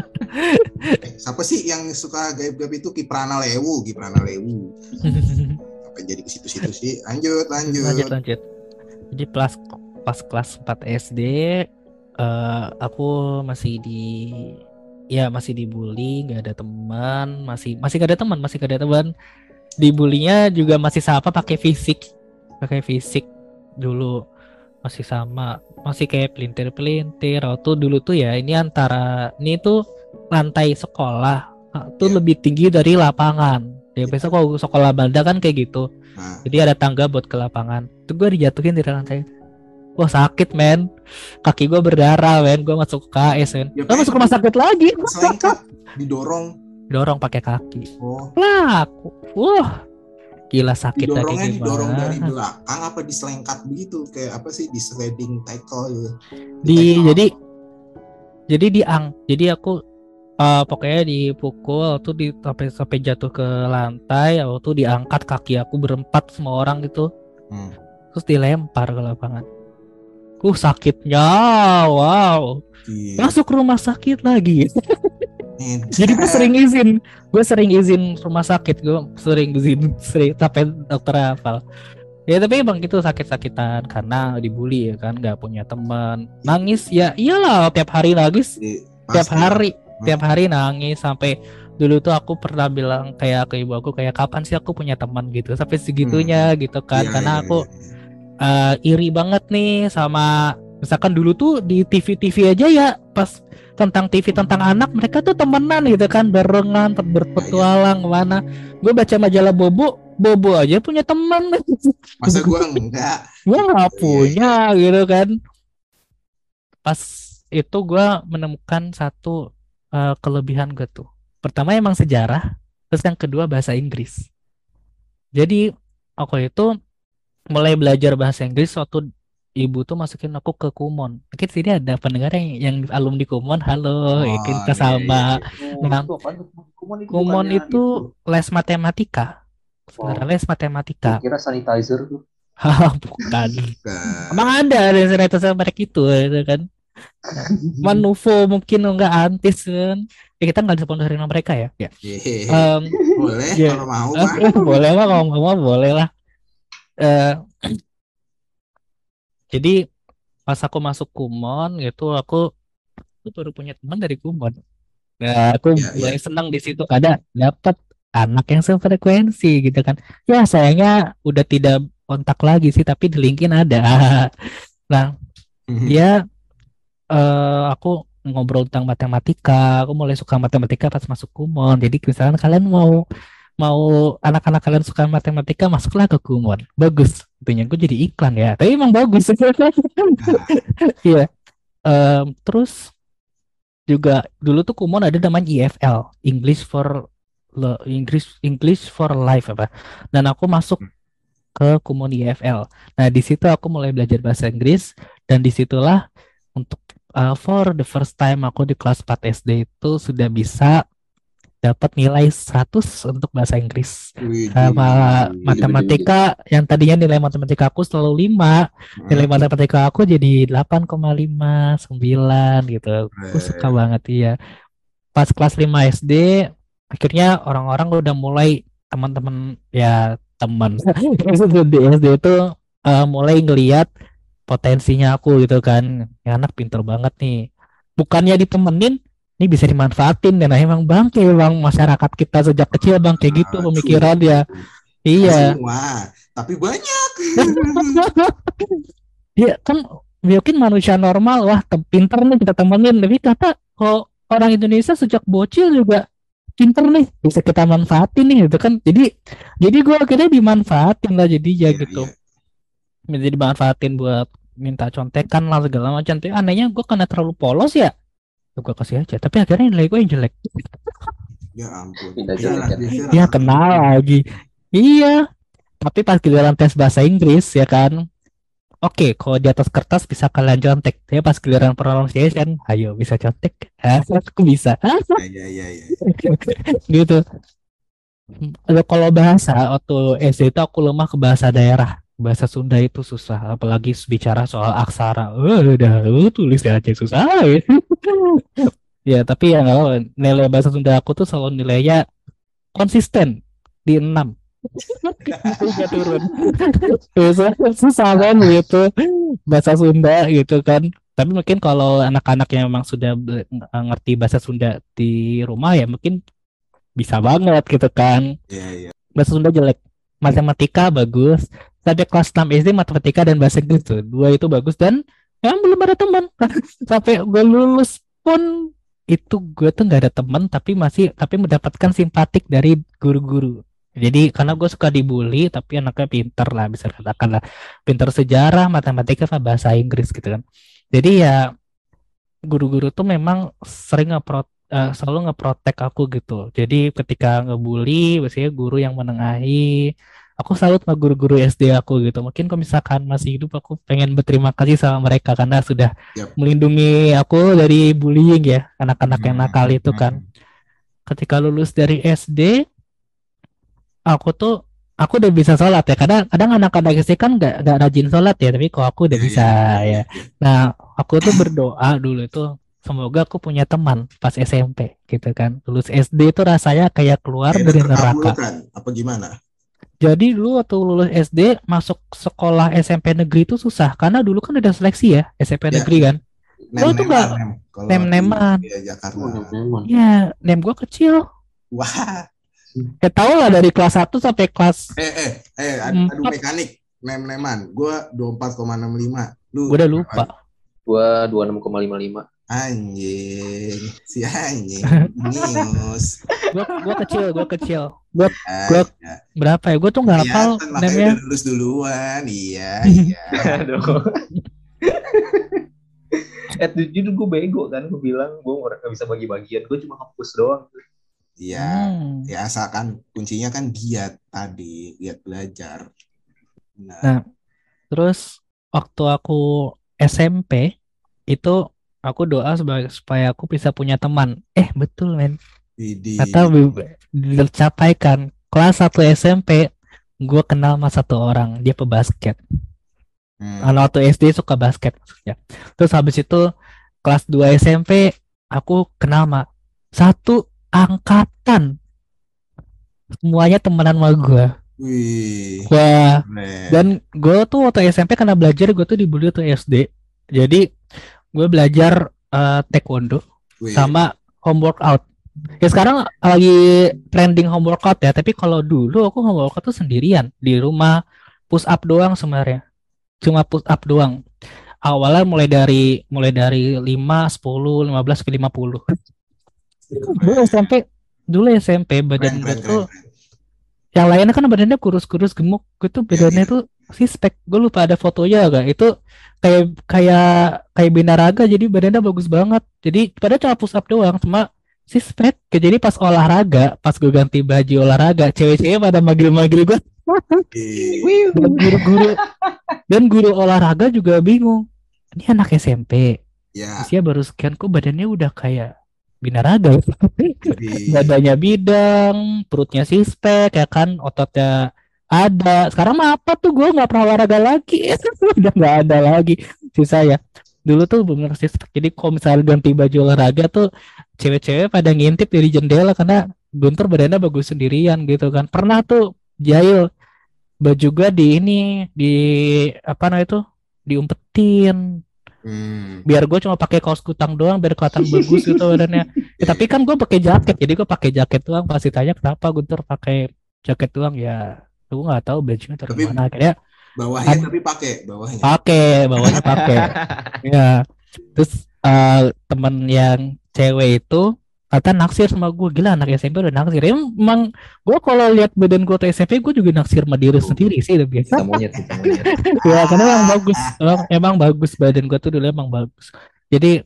Eh, siapa sih yang suka gaib-gaib itu Kiprana Lewu, Kiprana Lewu. Sampai jadi ke situ-situ sih. Lanjut, lanjut. lanjut lanjut. Jadi pas pas kelas 4 SD eh, aku masih di ya masih dibully, nggak ada teman, masih masih gak ada teman, masih gak ada teman. Dibulinya juga masih sama pakai fisik, pakai fisik dulu masih sama, masih kayak pelintir-pelintir. Waktu dulu tuh ya ini antara ini tuh lantai sekolah ah, tuh Iya. lebih tinggi dari lapangan. Ya biasa kalau sekolah Banda kan kayak gitu. Nah, Jadi ada tangga buat ke lapangan. Itu gue dijatuhin di lantai. Wah sakit men. Kaki gue berdarah men. Gue masuk KS men. Ya, masuk rumah sakit lagi. <laughs> selengkap didorong. Dorong pakai kaki. Oh, Lah. Wah. Gila sakit lagi didorongnya didorong dari belakang apa diselengkat begitu kayak apa sih di sliding tackle gitu. Di tackle. jadi jadi diang. Jadi aku eh, pokoknya dipukul tuh di sampai sampai jatuh ke lantai. Waktu tuh diangkat kaki aku berempat semua orang gitu. Hmm. Terus dilempar ke lapangan. Uh sakitnya, wow. Gila. masuk rumah sakit lagi. Nih, Jadi gue sering izin, gue sering izin rumah sakit, gue sering izin, sering sampai dokter hafal. Ya tapi emang gitu sakit-sakitan. Karena dibully ya kan, nggak punya teman, nangis ya iyalah. Tiap hari nangis, tiap pasti. hari, tiap hari nangis. Sampai dulu tuh aku pernah bilang kayak ke ibu aku kayak kapan sih aku punya teman? Gitu. Sampai segitunya gitu kan. Iya, karena iya, aku iya, eh, iri banget nih sama Misalkan dulu tuh di TV-TV aja ya pas tentang TV tentang anak mereka tuh temenan gitu kan barengan ber- berpetualang ke mana. Gue baca majalah Bobo, Bobo aja punya teman. <laughs> Masa gua enggak? gue nggak punya gitu kan. Pas itu gue menemukan satu eh, kelebihan gue tuh. Pertama emang sejarah, terus yang kedua bahasa Inggris. Jadi aku itu mulai belajar bahasa Inggris waktu ibu tuh masukin aku ke Kumon. Mungkin sini ada pendengar yang, yang alumni Kumon. Halo, ya kita iya, sama. iya, iya. Nah? Kumon itu Kumon itu les matematika. Sebenarnya les matematika. Kira sanitizer tuh. <laughs> Bukan. Bukan. Emang ada ada sanitizer merek itu gitu kan. <laughs> Manufo mungkin enggak antis kan. Ya kita nggak disponsorin sama mereka ya. Ya. Yeay. Em, Boleh iya. kalau <laughs> mau boleh lah kalau mau boleh lah. Eh, <clears throat> jadi pas aku masuk Kumon gitu aku aku baru punya teman dari Kumon. Nah, aku Iya, mulai senang di situ ada dapat anak yang sefrekuensi gitu kan. Ya sayangnya udah tidak kontak lagi sih tapi di LinkedIn ada. <laughs> Nah, dia eh aku ngobrol tentang matematika, aku mulai suka matematika pas masuk Kumon. Jadi misalkan kalian mau mau anak-anak kalian suka matematika masuklah ke Kumon. Bagus. Tentunya gue jadi iklan ya. Tapi emang bagus. <laughs> Iya. Em, terus juga dulu tuh Kumon ada namanya IFL, English for Le- English English for Life apa. Dan aku masuk ke Kumon IFL. Nah, di situ aku mulai belajar bahasa Inggris dan di situlah untuk uh, for the first time aku di kelas 4 SD itu sudah bisa dapat nilai 100 untuk bahasa Inggris. Widih. Sama matematika yang tadinya nilai matematika aku selalu 5, nilai matematika aku jadi 8,59 gitu. Aku suka banget iya. Pas kelas 5 SD akhirnya orang-orang udah mulai teman-teman ya teman <laughs> di SD itu eh, mulai ngeliat potensinya aku gitu kan. Ya, anak pinter banget nih. Bukannya ditemenin ini bisa dimanfaatin dan emang bangke bang masyarakat kita sejak kecil bang kayak gitu Ah, pemikiran ya. iya. Semua, tapi banyak. <laughs> Iya kan mungkin manusia normal wah pinter nih kita temenin. Tapi kata kok orang Indonesia sejak bocil juga pinter nih bisa kita manfaatin nih gitu kan. Jadi jadi gua akhirnya dimanfaatin lah jadi ya Iya, gitu. iya. jadi dimanfaatin buat minta contekan lah segala macam. Tapi anehnya gua karena terlalu polos ya ya gua kasih aja tapi akhirnya nilai gue yang jelek Ya ampun. Biasa. ya kenal lagi iya tapi pas giliran tes bahasa Inggris ya kan Oke, kalau di atas kertas bisa kalian contek. Tapi pas giliran pronunciation, ayo bisa contek. Hah, <laughs> aku bisa. Hah? Ya, ya, ya, ya. <laughs> gitu. Ada kalau bahasa waktu SD itu aku lemah ke bahasa daerah. Bahasa Sunda itu susah, apalagi bicara soal aksara. Eh, udah tulis aja susah. <laughs> ya, tapi ya nggak apa. Nilai bahasa Sunda aku tuh selalu nilainya konsisten di 6 Nggak turun. susah, susah kan gitu bahasa Sunda gitu kan. Tapi mungkin kalau anak-anak yang memang sudah ngerti bahasa Sunda di rumah ya mungkin bisa banget gitu kan. Ya, ya. Bahasa Sunda jelek, matematika bagus. Sampai kelas 6 SD matematika dan bahasa Inggris tuh dua itu bagus dan emang belum ada teman. <laughs> Sampai gue lulus pun itu gue tuh nggak ada teman tapi masih tapi mendapatkan simpatik dari guru-guru. Jadi karena gue suka dibully tapi anaknya pinter lah bisa katakan lah pinter sejarah, matematika sama bahasa Inggris gitu kan. Jadi ya guru-guru tuh memang sering ngepro eh, selalu ngeprotek aku gitu. Jadi ketika ngebully biasanya guru yang menengahi. Aku salut sama guru-guru SD aku gitu. Mungkin kalau misalkan masih hidup aku pengen berterima kasih sama mereka karena sudah Yap. melindungi aku dari bullying ya, anak-anak yang nakal itu kan. Ketika lulus dari SD aku tuh aku udah bisa sholat ya kadang kadang anak-anak SD kan nggak nggak rajin sholat ya tapi kok aku udah Ya, bisa ya, ya nah aku tuh berdoa dulu itu semoga aku punya teman pas SMP gitu kan lulus SD itu rasanya kayak keluar Kayak dari neraka kan? Apa gimana? Jadi dulu waktu lulus SD masuk sekolah SMP negeri itu susah karena dulu kan ada seleksi ya SMP Ya. negeri kan itu Nem. Kalau nem-neman. di- ya, Jakarta. Oh, memang. ya nem gua kecil Wah, tau lah dari kelas 1 sampai kelas eh eh eh adu, adu Empat. mekanik nem-neman. Gua 24,65. Lu gua udah lupa Gua 26,55. Anjing, si anjing. <laughs> News. Gua gua kecil, gua kecil. Gua Ah, Gua- ya. berapa ya? Gua tuh nggak hafal namanya. udah lulus duluan. Iya, iya. <laughs> Aduh. Eh jujur gue bego kan gue bilang gue nggak bisa bagi-bagian gue cuma hapus doang Iya. Hmm. Ya asalkan kuncinya kan giat tadi, giat belajar. Nah, Nah, terus waktu aku SMP itu aku doa supaya aku bisa punya teman. Eh, betul, men. Kata bi- tercapai kan. Kelas 1 SMP gue kenal sama satu orang, dia pebasket. Hmm. Kalau waktu SD suka basket maksudnya. Terus habis itu kelas 2 SMP aku kenal sama satu angkatan. Semuanya temenan sama gue. Wih, Wah, keren. dan gue tuh waktu SMP karena belajar gue tuh dibully tuh SD. Jadi gue belajar eh, taekwondo Wih, sama home workout. Ya sekarang lagi trending home workout ya, tapi kalau dulu aku home workout tuh sendirian di rumah push up doang sebenarnya. Cuma push up doang. Awalnya mulai dari mulai dari 5, 10, 15 ke 50. Dulu SMP dulu SMP badan gue tuh yang lainnya kan badannya kurus-kurus gemuk gue tuh badannya iya. tuh sispek gue lupa ada fotonya gak itu kayak kayak kayak binaraga jadi badannya bagus banget. Jadi padahal cuma push up doang cuma sispek jadi pas olahraga pas gue ganti baju olahraga cewek-cewek pada manggil-manggil gue dan guru-guru dan guru olahraga juga bingung. Ini anak SMP Ya, usia baru sekian kok badannya udah kayak binaraga? <laughs> Badannya bidang, perutnya sispek, ya kan, ototnya ada. Sekarang mah apa tuh gue nggak pernah olahraga lagi, <laughs> udah nggak ada lagi sisa ya. Dulu tuh bener sispek. Jadi kalau misalnya ganti baju olahraga tuh cewek-cewek pada ngintip dari jendela karena Guntur badannya bagus sendirian gitu kan. Pernah tuh jahil baju gua di ini di apa namanya itu diumpetin Hmm. biar gue cuma pakai kaos kutang doang biar kelihatan bagus gitu badannya Ya, <laughs> tapi kan gue pakai jaket jadi gue pakai jaket doang pasti tanya kenapa Guntur pakai jaket doang ya gue nggak tahu bajunya dari Tapi- mana. Akhirnya Bawahnya Ad- tapi pakai bawahnya. pakai bawahnya pakai. <laughs> Ya terus eh, temen yang cewek itu kata naksir sama gue gila anak SMP udah naksir. Emang gue kalau lihat badan gue tuh SMP gue juga naksir sama diri sendiri sih udah biasa. monyet monyet. <laughs> Ya karena emang bagus. Emang, emang bagus badan gua tuh dulu emang bagus. Jadi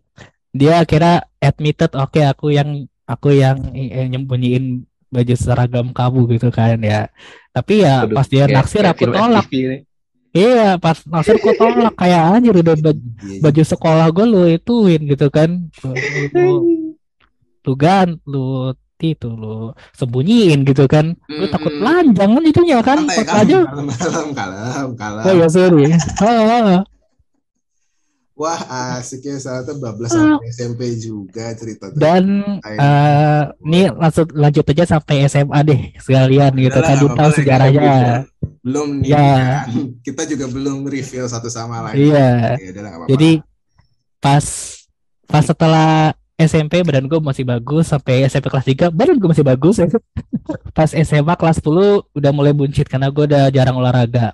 dia kira admitted oke aku yang aku yang, yang nyembunyiin baju seragam kamu gitu kan ya. Tapi ya Aduh, pas dia kayak- naksir kayak aku tolak. Iya pas naksir aku tolak kayak anjir udah baju, Iya, baju sekolah gue lu ituin gitu kan. Lu, lu, lu <laughs> gan lu itu lu sembunyiin gitu kan. Lu takut Mm-mm. lanjang kan itunya kan Santai, pas aja. kalem, kalem, kalem, kalem. oh ya sorry. <laughs> Wah, asik ya itu bablas Ah. sampai SMP juga cerita tuh. Dan eh ini langsung lanjut aja sampai SMA deh sekalian gitu kan tahu sejarahnya. kita belum nih Ya. kan. <laughs> Kita juga belum reveal satu sama lain. Iya. Ya. Jadi pas pas setelah SMP badan gue masih bagus sampai SMP kelas 3 badan gue masih bagus <laughs> pas SMA kelas 10 udah mulai buncit karena gue udah jarang olahraga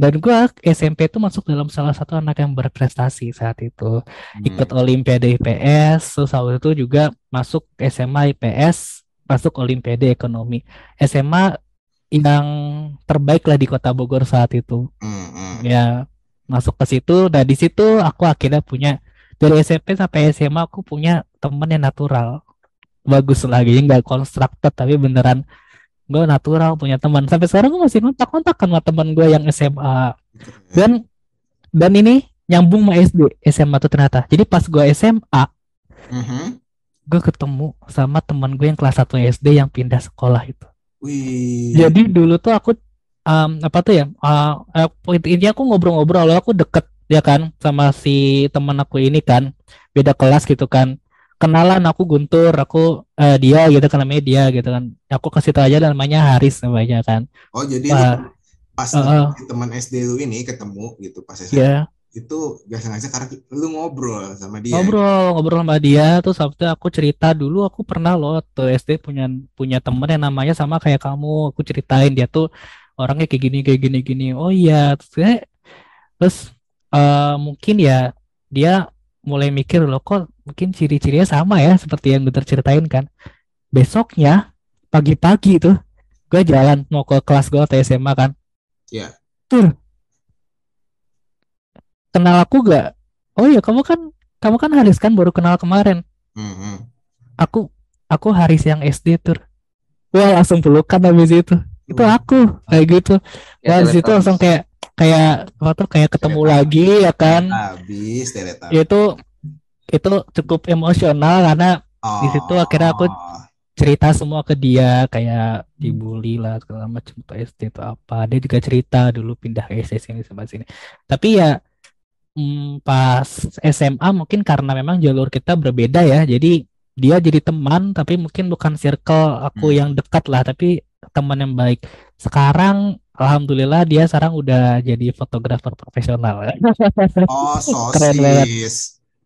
dan gue SMP tuh masuk dalam salah satu anak yang berprestasi saat itu Hmm. ikut Olimpiade IPS, terus waktu itu juga masuk SMA IPS, masuk Olimpiade Ekonomi. SMA yang terbaik lah di Kota Bogor saat itu. Hmm, hmm. Ya, masuk ke situ. Nah, di situ aku akhirnya punya dari SMP sampai SMA aku punya temen yang natural. Bagus lagi, nggak constructed tapi beneran gue natural punya teman. Sampai sekarang gue masih kontak-kontak sama teman gue yang SMA dan dan ini nyambung sama SD SMA tuh ternyata jadi pas gue SMA Mhm. gue ketemu sama teman gue yang kelas 1 SD yang pindah sekolah itu Wih. jadi dulu tuh aku em, apa tuh ya uh, intinya aku ngobrol-ngobrol aku deket ya kan sama si teman aku ini kan beda kelas gitu kan kenalan aku Guntur aku eh, dia gitu kan namanya dia gitu kan. Aku kasih tau aja namanya Haris namanya kan. Oh, jadi lu pas Heeh. teman SD lu ini ketemu gitu pas SMP ya itu gak sengaja karena lu ngobrol sama dia. ngobrol ngobrol sama dia. Terus habis itu aku cerita dulu aku pernah loh tuh SD punya punya temen yang namanya sama kayak kamu. Aku ceritain dia tuh orangnya kayak gini kayak gini gini. Oh iya. Terus, terus eh, mungkin ya dia mulai mikir loh kok mungkin ciri-cirinya sama ya seperti yang gue ceritain kan. Besoknya pagi-pagi tuh gue jalan mau ke kelas gue atau SMA kan. Iya. Tur. Kenal aku gak? Oh iya kamu kan kamu kan Haris kan baru kenal kemarin. Mhm. Aku aku Haris yang SD tur. Wah langsung pelukan habis itu. Itu Hmm. aku kayak gitu. Ya, Wah di situ langsung kayak kayak apa tuh kayak ketemu Teletabis. lagi ya kan. Habis. Itu itu cukup emosional karena di situ akhirnya aku- Oh. cerita semua ke dia kayak dibully lah segala macam tuh SD itu apa dia juga cerita dulu pindah ke SD sini sama sini tapi ya mm, pas SMA mungkin karena memang jalur kita berbeda ya jadi dia jadi teman tapi mungkin bukan circle aku Hmm. yang dekat lah tapi teman yang baik sekarang alhamdulillah dia sekarang udah jadi fotografer profesional Oh, <laughs> Keren banget.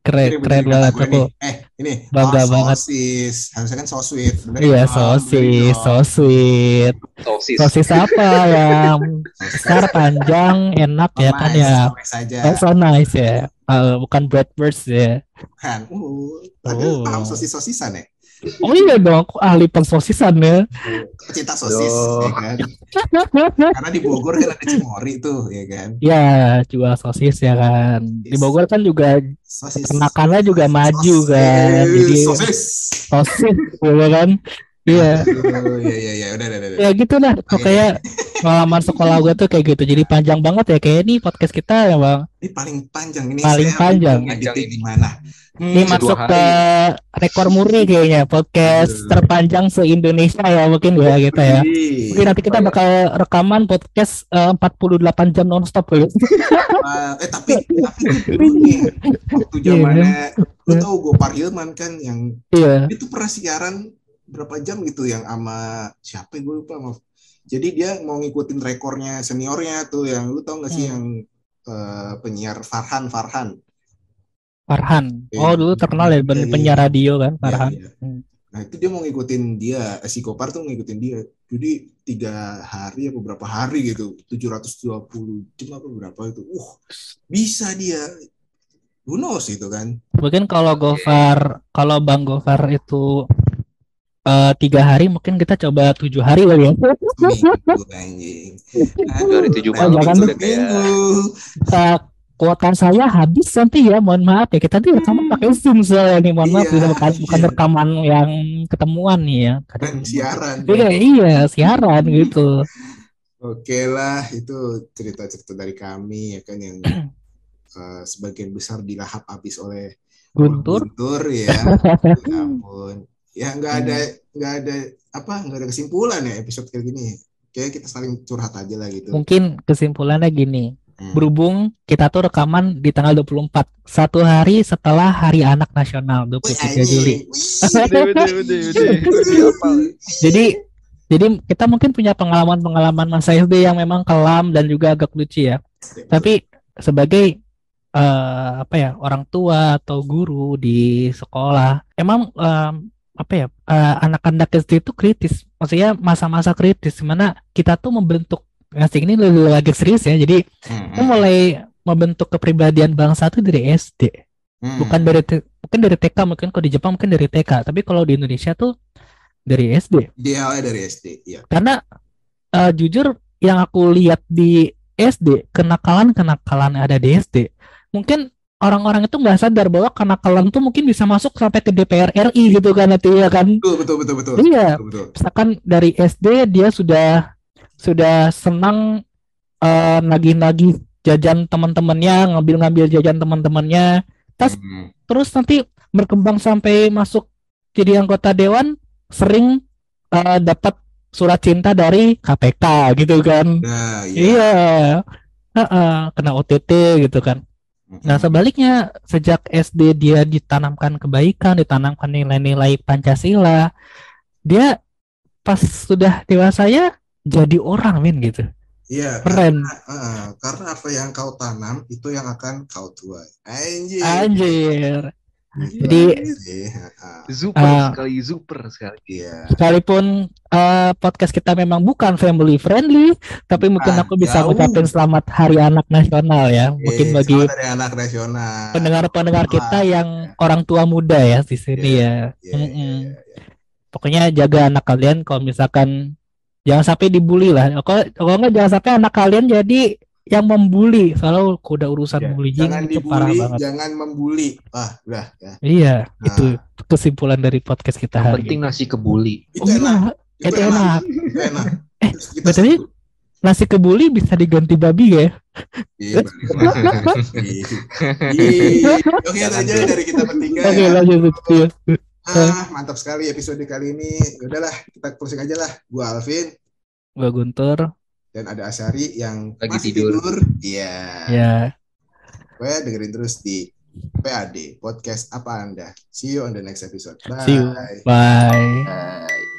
Sosis. keren Ini keren banget aku nih. Eh, ini Bangga oh, banget. sosis. Harusnya kan so sweet. Bener iya sosis bener so dong. sweet Sosis. sosis apa yang Sosis. besar panjang enak ya kan Nice, ya nice aja. Oh, so nice ya Eh, bukan Bratwurst ya Kan. Uh, ada Oh. paham sosis-sosisan ya? Oh iya dong aku ahli pensosisan ya Pecinta sosis, Duh. ya kan? Karena di Bogor kan ada Cimori tuh, ya kan? ya jual sosis ya kan di Bogor kan juga Sosis. peternakannya juga maju Sosis. kan jadi Sosis. sosis ya kan iya Iya, iya, iya. Udah, udah, udah. ya gitu lah pokoknya pengalaman sekolah gue tuh kayak gitu jadi panjang banget ya kayak ini podcast kita ya bang Ini paling panjang ini. Paling saya panjang. Panjang ini. gimana? Ini Hmm, masuk ke rekor muri kayaknya podcast Aduh. terpanjang se Indonesia ya mungkin ya kita ya Wih. Mungkin nanti kita bakal rekaman podcast eh, 48 jam nonstop kali. Ah, eh tapi tapi nih waktu Iya. zamannya lu tau Gopar Hilman kan yang Iya. itu pernah siaran berapa jam gitu yang sama siapa gue lupa maaf. Jadi dia mau ngikutin rekornya seniornya tuh yang lu tau gak sih Hmm. yang eh, penyiar Farhan Farhan. Farhan. Oh, dulu terkenal ya iya, penyiar iya. radio kan, Iya, Farhan. iya. Hmm. Nah itu dia mau ngikutin dia, si Gopar tuh ngikutin dia. Jadi tiga hari apa berapa hari gitu, 720 jam apa berapa itu. Uh, bisa dia. Who knows itu kan. Mungkin kalau Gofar, kalau Bang Gofar itu eh, tiga hari, mungkin kita coba tujuh hari kali ya. Seminggu anjing. Tujuh hari, tujuh malam, Nah, itu kayak- kuota saya habis nanti ya, mohon maaf ya. Kita tuh rekaman pakai Zoom soalnya nih, mohon maaf. Iya, bukan, bukan iya. rekaman yang ketemuan nih ya. Dan siaran. Iya, iya, siaran gitu. <laughs> Oke lah, itu cerita-cerita dari kami ya kan yang <clears throat> eh, sebagian besar dilahap habis oleh Guntur. Guntur ya. <laughs> Ya ampun. Ya nggak ada nggak ada apa nggak ada kesimpulan ya episode kayak gini. Kayak kita saling curhat aja lah gitu. Mungkin kesimpulannya gini. Hmm. Berhubung kita tuh rekaman di tanggal 24, satu hari setelah Hari Anak Nasional, Wih, 23 Juli. Jadi jadi kita mungkin punya pengalaman-pengalaman masa SD yang memang kelam dan juga agak lucu ya. Tapi sebagai eh, apa ya orang tua atau guru di sekolah, emang em, apa ya eh, anak-anak SD itu kritis. Maksudnya masa-masa kritis mana kita tuh membentuk ngasih ini lebih lagi serius ya. Jadi Hmm, mulai membentuk kepribadian bangsa itu dari SD, hmm. bukan dari mungkin dari TK, mungkin kalau di Jepang mungkin dari TK, tapi kalau di Indonesia tuh dari SD. dia dari SD, ya. Karena eh, jujur yang aku lihat di SD, kenakalan-kenakalan ada di SD, mungkin orang-orang itu nggak sadar bahwa kenakalan tuh mungkin bisa masuk sampai ke DPR RI gitu kan nanti ya kan. Betul, betul, betul, betul. Iya, Betul, betul. misalkan dari SD dia sudah sudah senang eh, nagih-nagih jajan teman-temannya, ngambil-ngambil jajan teman-temannya, Tas- Hmm. terus nanti berkembang sampai masuk jadi anggota dewan, sering eh, dapat surat cinta dari KPK gitu kan. Nah, iya. Iya, Heeh, kena OTT gitu kan. Nah, sebaliknya sejak SD dia ditanamkan kebaikan, ditanamkan nilai-nilai Pancasila, dia pas sudah dewasa ya jadi orang men gitu. Iya, Keren. Ah, karena apa yang kau tanam itu yang akan kau tuai. Anjir. Anjir. Gitu Jadi-. Ha-ha. Super Ah. sekali, super sekali. Iya. Sekalipun eh, podcast kita memang bukan family friendly, tapi mungkin Ah, aku bisa jauh. ngucapin selamat Hari Anak Nasional ya. Mungkin Eh, bagi dari anak nasional. pendengar-pendengar kita yang orang tua muda ya di sini Iya, ya. Iya, iya, Mm-mm. iya, iya. Pokoknya jaga anak kalian kalau misalkan jangan sampai dibully lah. Kalau kalau nggak jangan sampai anak kalian jadi yang membuli. Soalnya udah urusan Iya, bullying Jangan itu parah dibully, banget. jangan membuli. Wah, udah ya. Iya, Nah. itu kesimpulan dari podcast kita Yang hari penting nasi kebuli. Itu Oh, enak. iya, itu enak. Itu enak. Eh, ya? sebut. Nasi kebuli bisa diganti babi ya? Iya. Iya. <laughs> Oke, itu aja dari kita bertiga Oke, ya. lanjut. Iya. Ah, mantap sekali episode kali ini. Ya Udahlah, kita closing aja lah. Gua Alvin Gua Guntur. dan ada Asari yang Lagi masih tidur. tidur. Iya. Ya. Pokoknya dengerin terus di PAD podcast apa Anda. See you on the next episode. Bye. See you. Bye. Eh,